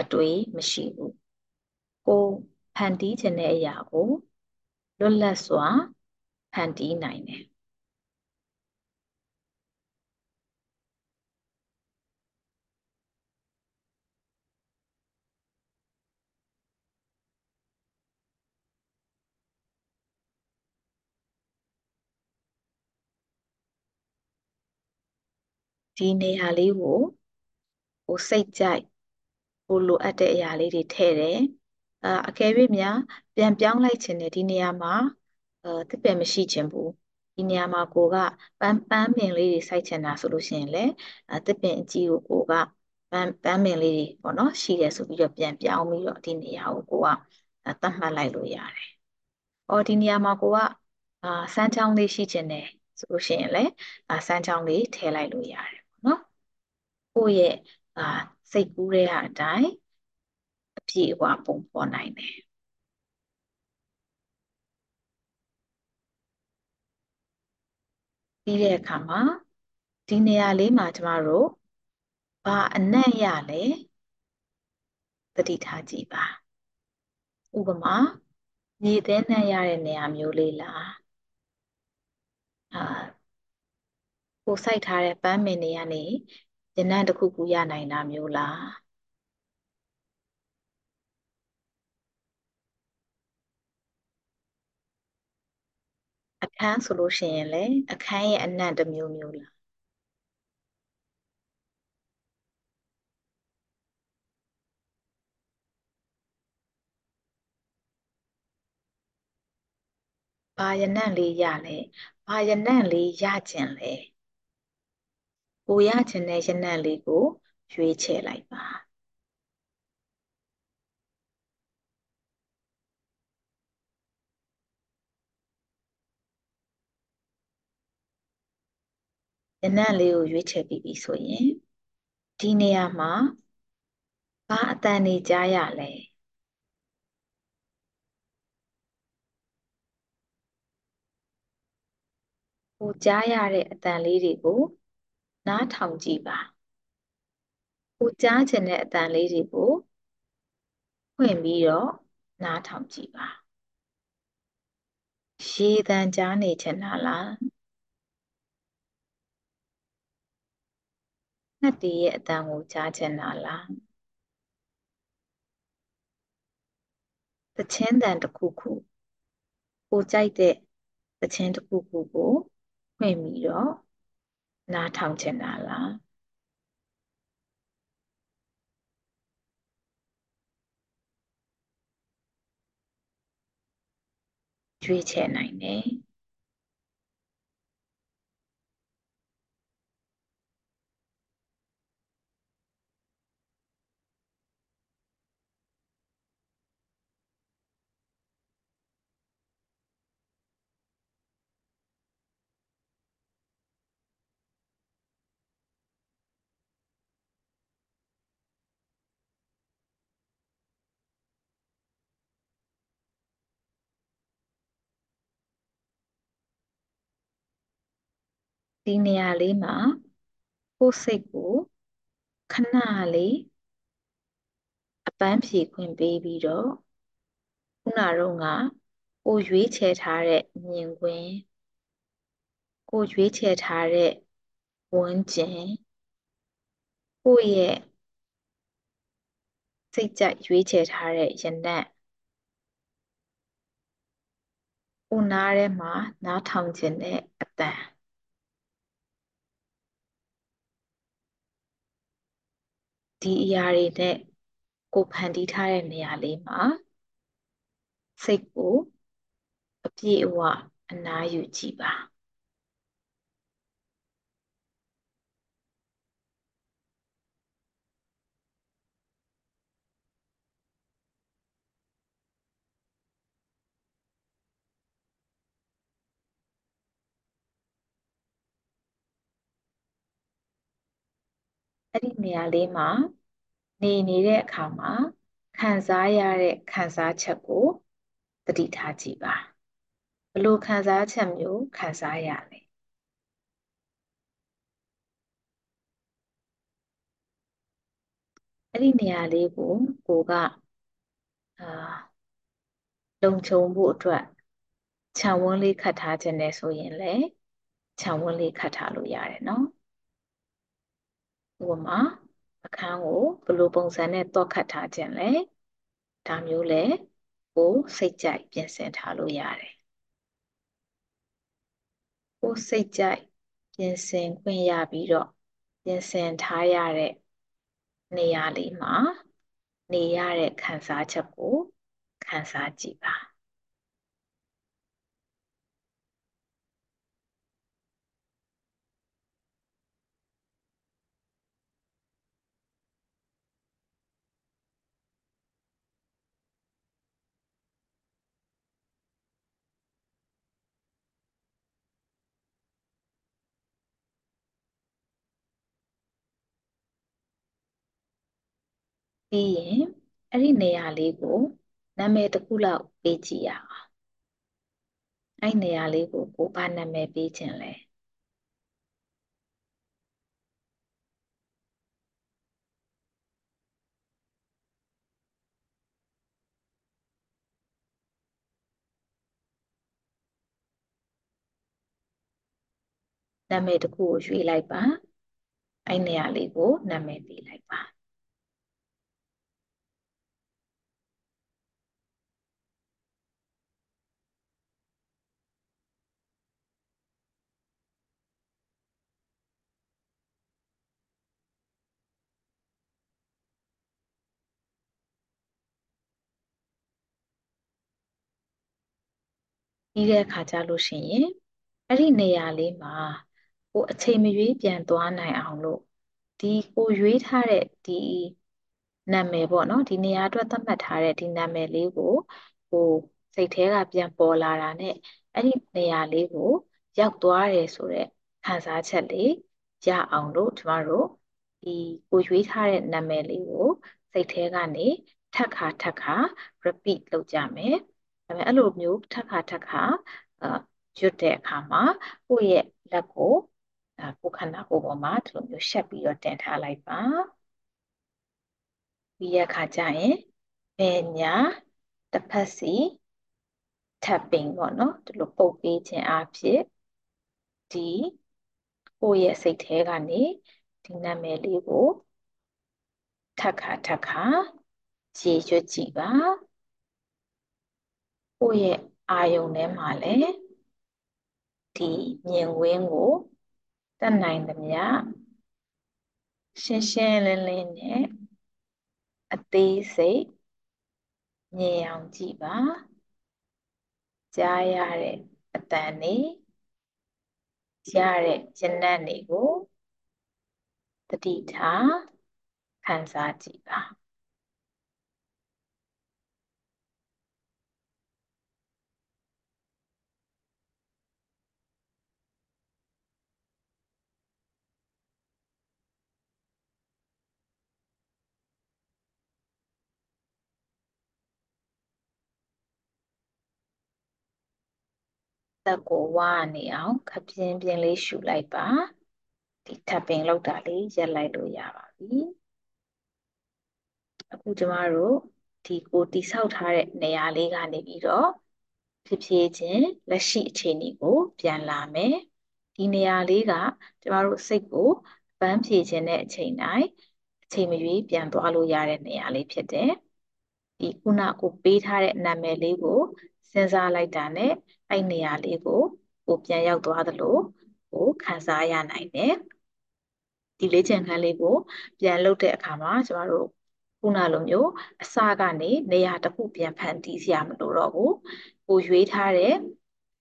[SPEAKER 1] အတွေးမရှိဘူးကိုဖန်တီးခြင်းတဲ့အရာကိုလွတ်လပ်စွာဖန်တီးနိုင်တယ် ဒီနေရာလေးကိုကိုစိတ်ကြိုက်ကိုလိုအပ်တဲ့အရာလေးတွေထည့်တယ်အာအကယ်၍များပြန်ပြောင်းလိုက်ခြင်းနဲ့ဒီနေရာမှာအဲတစ်ပယ်မရှိခြင်းဘူးဒီနေရာမှာကိုကပန်းပန်းပင်လေးတွေစိုက်ချင်တာဆိုလို့ရှိရင်လည်းအဲတစ်ပင်အကြီးကိုကိုကပန်းပန်းပင်လေးတွေပေါ့နော်ရှိတယ်ဆိုပြီးတော့ပြန်ပြောင်းပြီးတော့ဒီနေရာကိုကိုကသတ်မှတ်လိုက်လို့ရတယ်။အော်ဒီနေရာမှာကိုကအာစမ်းချောင်းလေးရှိခြင်းနဲ့ဆိုလို့ရှိရင်လည်းအာစမ်းချောင်းလေးထည့်လိုက်လို့ရတယ်ပေါ့နော်။ ကိုယ့်ရဲ့အာစိတ်ကူးတဲ့အတိုင်းအပြည့်အဝပုံဖော်နိုင်တယ်ပြီးတဲ့အခါမှာဒီနေရာလေးမှာကျမတို့ဘာအနံ့ရလဲသတိထားကြည့်ပါဥပမာမြေသဲနှံ့ရတဲ့နေရာမျိုးလေးလားအာကိုစိုက်ထားတဲ့ပန်းမင်တွေကနေ ရနံ့တစ်ခုခုရနိုင်တာမျိုးလားအခန်းဆိုလို့ရှိရင်လည်းအခန်းရဲ့အနံ့တစ်မျိုးမျိုးလားဘာရနံ့လေးရလဲဘာရနံ့လေးရကျင်လဲ ကိုရကျင်တဲ့ရနံ့လေးကိုရွေးချယ်လိုက်ပါရနံ့လေးကိုရွေးချယ်ပြီးပြီဆိုရင်ဒီနေရာမှာဘာအတန်နေကြားရလဲကိုကြားရတဲ့အတန်လေးတွေကို နားထောင်ကြည့်ပါကိုကြားချင်တဲ့အတန်လေးတွေကိုဖွင့်ပြီးတော့နားထောင်ကြည့်ပါရေတန်ကြားနေချင်တာလားငှက်တွေရဲ့အတန်ကိုကြားချင်တာလားသချင်းတန်တစ်ခုခုကိုကြိုက်တဲ့သချင်းတစ်ခုခုကိုဖွင့်ပြီးတော့ နားထောင်ချင်တာလားရွေးချယ်နိုင်တယ် ဒီနေရာလေးမှာကိုယ်စိတ်ကိုခဏလေးအပန်းဖြေခွင့်ပေးပြီးတော့ခုနတော့ကကိုရွေးချယ်ထားတဲ့မြင်ကွင်းကိုရွေးချယ်ထားတဲ့ဝန်းကျင်ကိုယ့်ရဲ့စိတ်ကြိုက်ရွေးချယ်ထားတဲ့ရနံ့ကိုနားထဲမှာနားထောင်ခြင်းတဲ့အတန် ဒီအရာတွေနဲ့ကိုဖန်တီးထားတဲ့နေရာလေးမှာစိတ်ကိုအပြည့်အဝအနားယူကြည့်ပါ အဲ့ဒီနေရာလေးမှာနေနေတဲ့အခါမှာခံစားရတဲ့ခံစားချက်ကိုသတိထားကြည့်ပါဘလို့ခံစားချက်မျိုးခံစားရလဲအဲ့ဒီနေရာလေးကိုကိုကအာလုံခြုံဖို့အတွက်ခြံဝန်းလေးခတ်ထားခြင်းနဲ့ဆိုရင်လည်းခြံဝန်းလေးခတ်ထားလို့ရတယ်နော် ဥပမာအခန်းကိုဘယ်လိုပုံစံနဲ့တော့ခတ်ထားခြင်းလဲဒါမျိုးလဲကိုစိတ်ကြိုက်ပြင်ဆင်ထားလို့ရတယ်ကိုစိတ်ကြိုက်ပြင်ဆင်ခွင့်ရပြီးတော့ပြင်ဆင်ထားရတဲ့နေရာလေးမှာနေရတဲ့ခံစားချက်ကိုခံစားကြည့်ပါ ပြီးရင်အဲ့ဒီနေရာလေးကိုနာမည်တစ်ခုလောက်ပေးကြည့်ရအောင်အဲ့နေရာလေးကိုကိုဘာနာမည်ပေးခြင်းလဲနာမည်တစ်ခုကိုရွေးလိုက်ပါအဲ့နေရာလေးကိုနာမည်ပေးလိုက်ပါ ပြီးတဲ့အခါကျလို့ရှိရင်အဲ့ဒီနေရာလေးမှာကိုအချိန်မရွေးပြန်သွားနိုင်အောင်လို့ဒီကိုရွေးထားတဲ့ဒီနာမည်ပေါ့နော်ဒီနေရာအတွက်သတ်မှတ်ထားတဲ့ဒီနာမည်လေးကိုကိုစိတ်ထဲကပြန်ပေါ်လာတာနဲ့အဲ့ဒီနေရာလေးကိုရောက်သွားတယ်ဆိုတော့ခံစားချက်လေးရအောင်လို့ကျမတို့ဒီကိုရွေးထားတဲ့နာမည်လေးကိုစိတ်ထဲကနေထပ်ခါထပ်ခါ repeat လုပ်ကြမယ် ဒါပေမဲ့အဲ့လိုမျိုးထပ်ခါထပ်ခါအာရွတ်တဲ့အခါမှာကိုယ့်ရဲ့လက်ကိုကိုယ်ခန္ဓာကိုယ်ပေါ်မှာဒီလိုမျိုးရှက်ပြီးတော့တင်ထားလိုက်ပါပြီးရခါကျရင်ဘယ်ညာတစ်ဖက်စီ tapping ပေါ့နော်ဒီလိုပုတ်ပေးခြင်းအဖြစ်ဒီကိုယ့်ရဲ့စိတ်ထဲကနေဒီနာမည်လေးကိုထပ်ခါထပ်ခါရေရွတ်ကြည့်ပါ ကိုယ့်ရဲ့အာယုံထဲမှာလည်းဒီမြင်ကွင်းကိုတတ်နိုင်သမျှရှင်းရှင်းလင်းလင်းနဲ့အသေးစိတ်မြင်အောင်ကြည့်ပါကြားရတဲ့အတန်တွေရတဲ့ဉာဏ်တွေကိုတတိထားခံစားကြည့်ပါ သက်ကိုဝါနေအောင်ခပြင်းပြင်းလေးရှူလိုက်ပါဒီ tapping လောက်တာလေးရက်လိုက်လို့ရပါပြီအခုကျမတို့ဒီကိုတိဆောက်ထားတဲ့နေရာလေးကနေပြီးတော့ဖြစ်ဖြစ်ချင်းလက်ရှိအခြေအနေကို ပြန်လာမယ်ဒီနေရာလေးကကျမတို့စိတ်ကိုပန်းဖြေခြင်းတဲ့အချိန်တိုင်းအချိန်မရွေးပြန်သွားလို့ရတဲ့နေရာလေးဖြစ်တယ် ဒီခုနကိုပေးထားတဲ့နာမည်လေးကိုစဉ်းစားလိုက်တာနဲ့အဲ့နေရာလေးကိုကိုပြန်ရောက်သွားသလိုကိုခံစားရနိုင်တယ်ဒီလေ့ကျင့်ခန်းလေးကိုပြန်လုပ်တဲ့အခါမှာကျမတို့ခုနလိုမျိုးအစကနေနေရာတစ်ခုပြန်ဖန်တီးစရာမလိုတော့ဘူးကိုရွေးထားတဲ့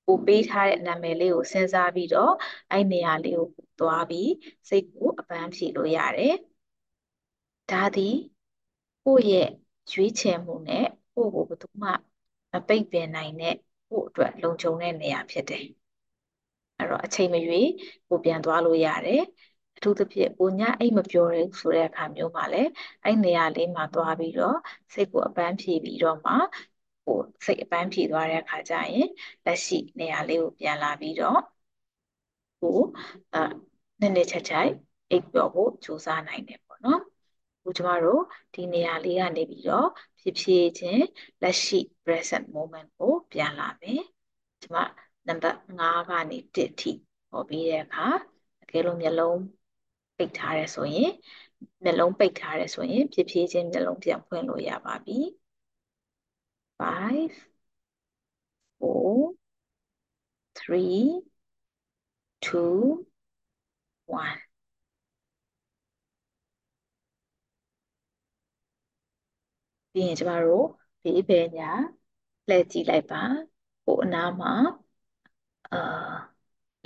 [SPEAKER 1] ကိုပေးထားတဲ့နာမည်လေးကိုစဉ်းစားပြီးတော့အဲ့နေရာလေးကိုသွားပြီးစိတ်ကိုအပန်းဖြေလို့ရတယ်ဒါသည်ကိုယ့်ရဲ့ ရွေးချယ်မှုနဲ့ကိုယ့်ကိုဘယ်သူမှမပိတ်ပင်နိုင်တဲ့ကိုယ့်အတွက်လုံခြုံတဲ့နေရာဖြစ်တယ်အဲ့တော့အချိန်မရွေးကိုပြန်သွားလို့ရတယ်အထူးသဖြင့်ကိုညအိတ်မပြောရဲဆိုတဲ့အခါမျိုးမှာလည်းအဲ့နေရာလေးမှာသွားပြီးတော့စိတ်ကိုအပန်းဖြေပြီးတော့မှဟိုစိတ်အပန်းဖြေသွားတဲ့အခါကျရင်လက်ရှိနေရာလေးကိုပြန်လာပြီးတော့ဟိုအာနည်းနည်းချက်ချိုက်အိပ်ပျော်ဖို့ကြိုးစားနိုင်တယ်ပေါ့နော် အခုကျမတို့ဒီနေရာလေးကနေပြီးတော့ဖြစ်ဖြစ်ချင်းလက်ရှိ present moment ကိုပြန်လာမယ်ကျမနံပါတ်5ကနေ1ထိဟောပြီးတဲ့အခါတကယ်လို့မျက်လုံးပိတ်ထားရဲဆိုရင်မျက်လုံးပိတ်ထားရဲဆိုရင်ဖြစ်ဖြစ်ချင်းမျက်လုံးပြန်ဖွင့်လို့ရပါပြီ5 4 3 2 1 ပြီးရင်ကျမတို့ဘေးဘယ်ညာလှည့်ကြည့်လိုက်ပါဟိုအနားမှာအာ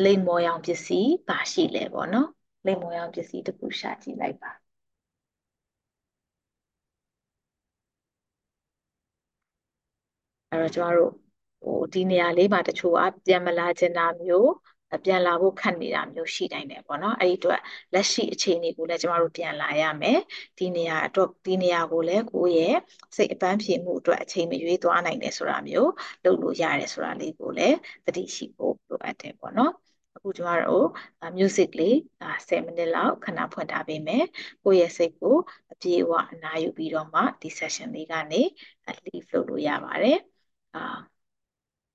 [SPEAKER 1] လိမ်မော်ရောင်ပစ္စည်းပါရှိလဲပေါ့နော်လိမ်မော်ရောင်ပစ္စည်းတစ်ခုရှာကြည့်လိုက်ပါအဲ့တော့ကျမတို့ဟိုဒီနေရာလေးမှာတချို့ကပြန်မလာချင်တာမျိုး ပြန်လာဖို့ခက်နေတာမျိုးရှိနိုင်တယ်ပေါ့နော်အဲ့ဒီအတွက်လက်ရှိအခြေအနေကိုလည်းကျမတို့ပြန်လာရမယ်ဒီနေရာအတွက်ဒီနေရာကိုလည်းကိုယ့်ရဲ့စိတ်အပန်းဖြေမှုအတွက်အချိန်မရွေးသွားနိုင်တယ်ဆိုတာမျိုးလုပ်လို့ရတယ်ဆိုတာလေးကိုလည်းသတိရှိဖို့လိုအပ်တယ်ပေါ့နော်အခုကျမတို့ music လေး10မိနစ်လောက်ခဏဖွင့်ထားပေးမယ်ကိုယ့်ရဲ့စိတ်ကိုအပြေအဝအနားယူပြီးတော့မှဒီ session လေးကနေ leave လုပ်လို့ရပါတယ်အာ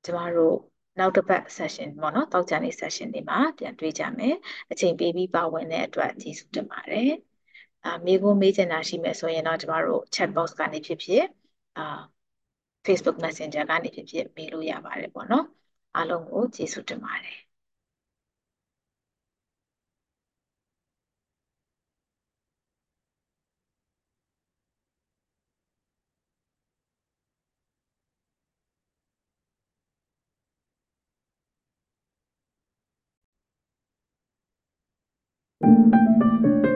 [SPEAKER 1] ကျမတို့ နောက်တစ်ပတ် session ပေါ့နော်တောက်ကြနေ session တွေမှာပြန်တွေ့ကြမယ်အချိန်ပေးပြီးပါဝင်တဲ့အတွက်ကျေးဇူးတင်ပါတယ်အာမေးခွန်းမေးချင်တာရှိမယ်ဆိုရင်တော့ကျမတို့ chat box ကနေဖြစ်ဖြစ်အာ Facebook Messenger ကနေဖြစ်ဖြစ်မေးလို့ရပါတယ်ပေါ့နော်အားလုံးကိုကျေးဇူးတင်ပါတယ် Música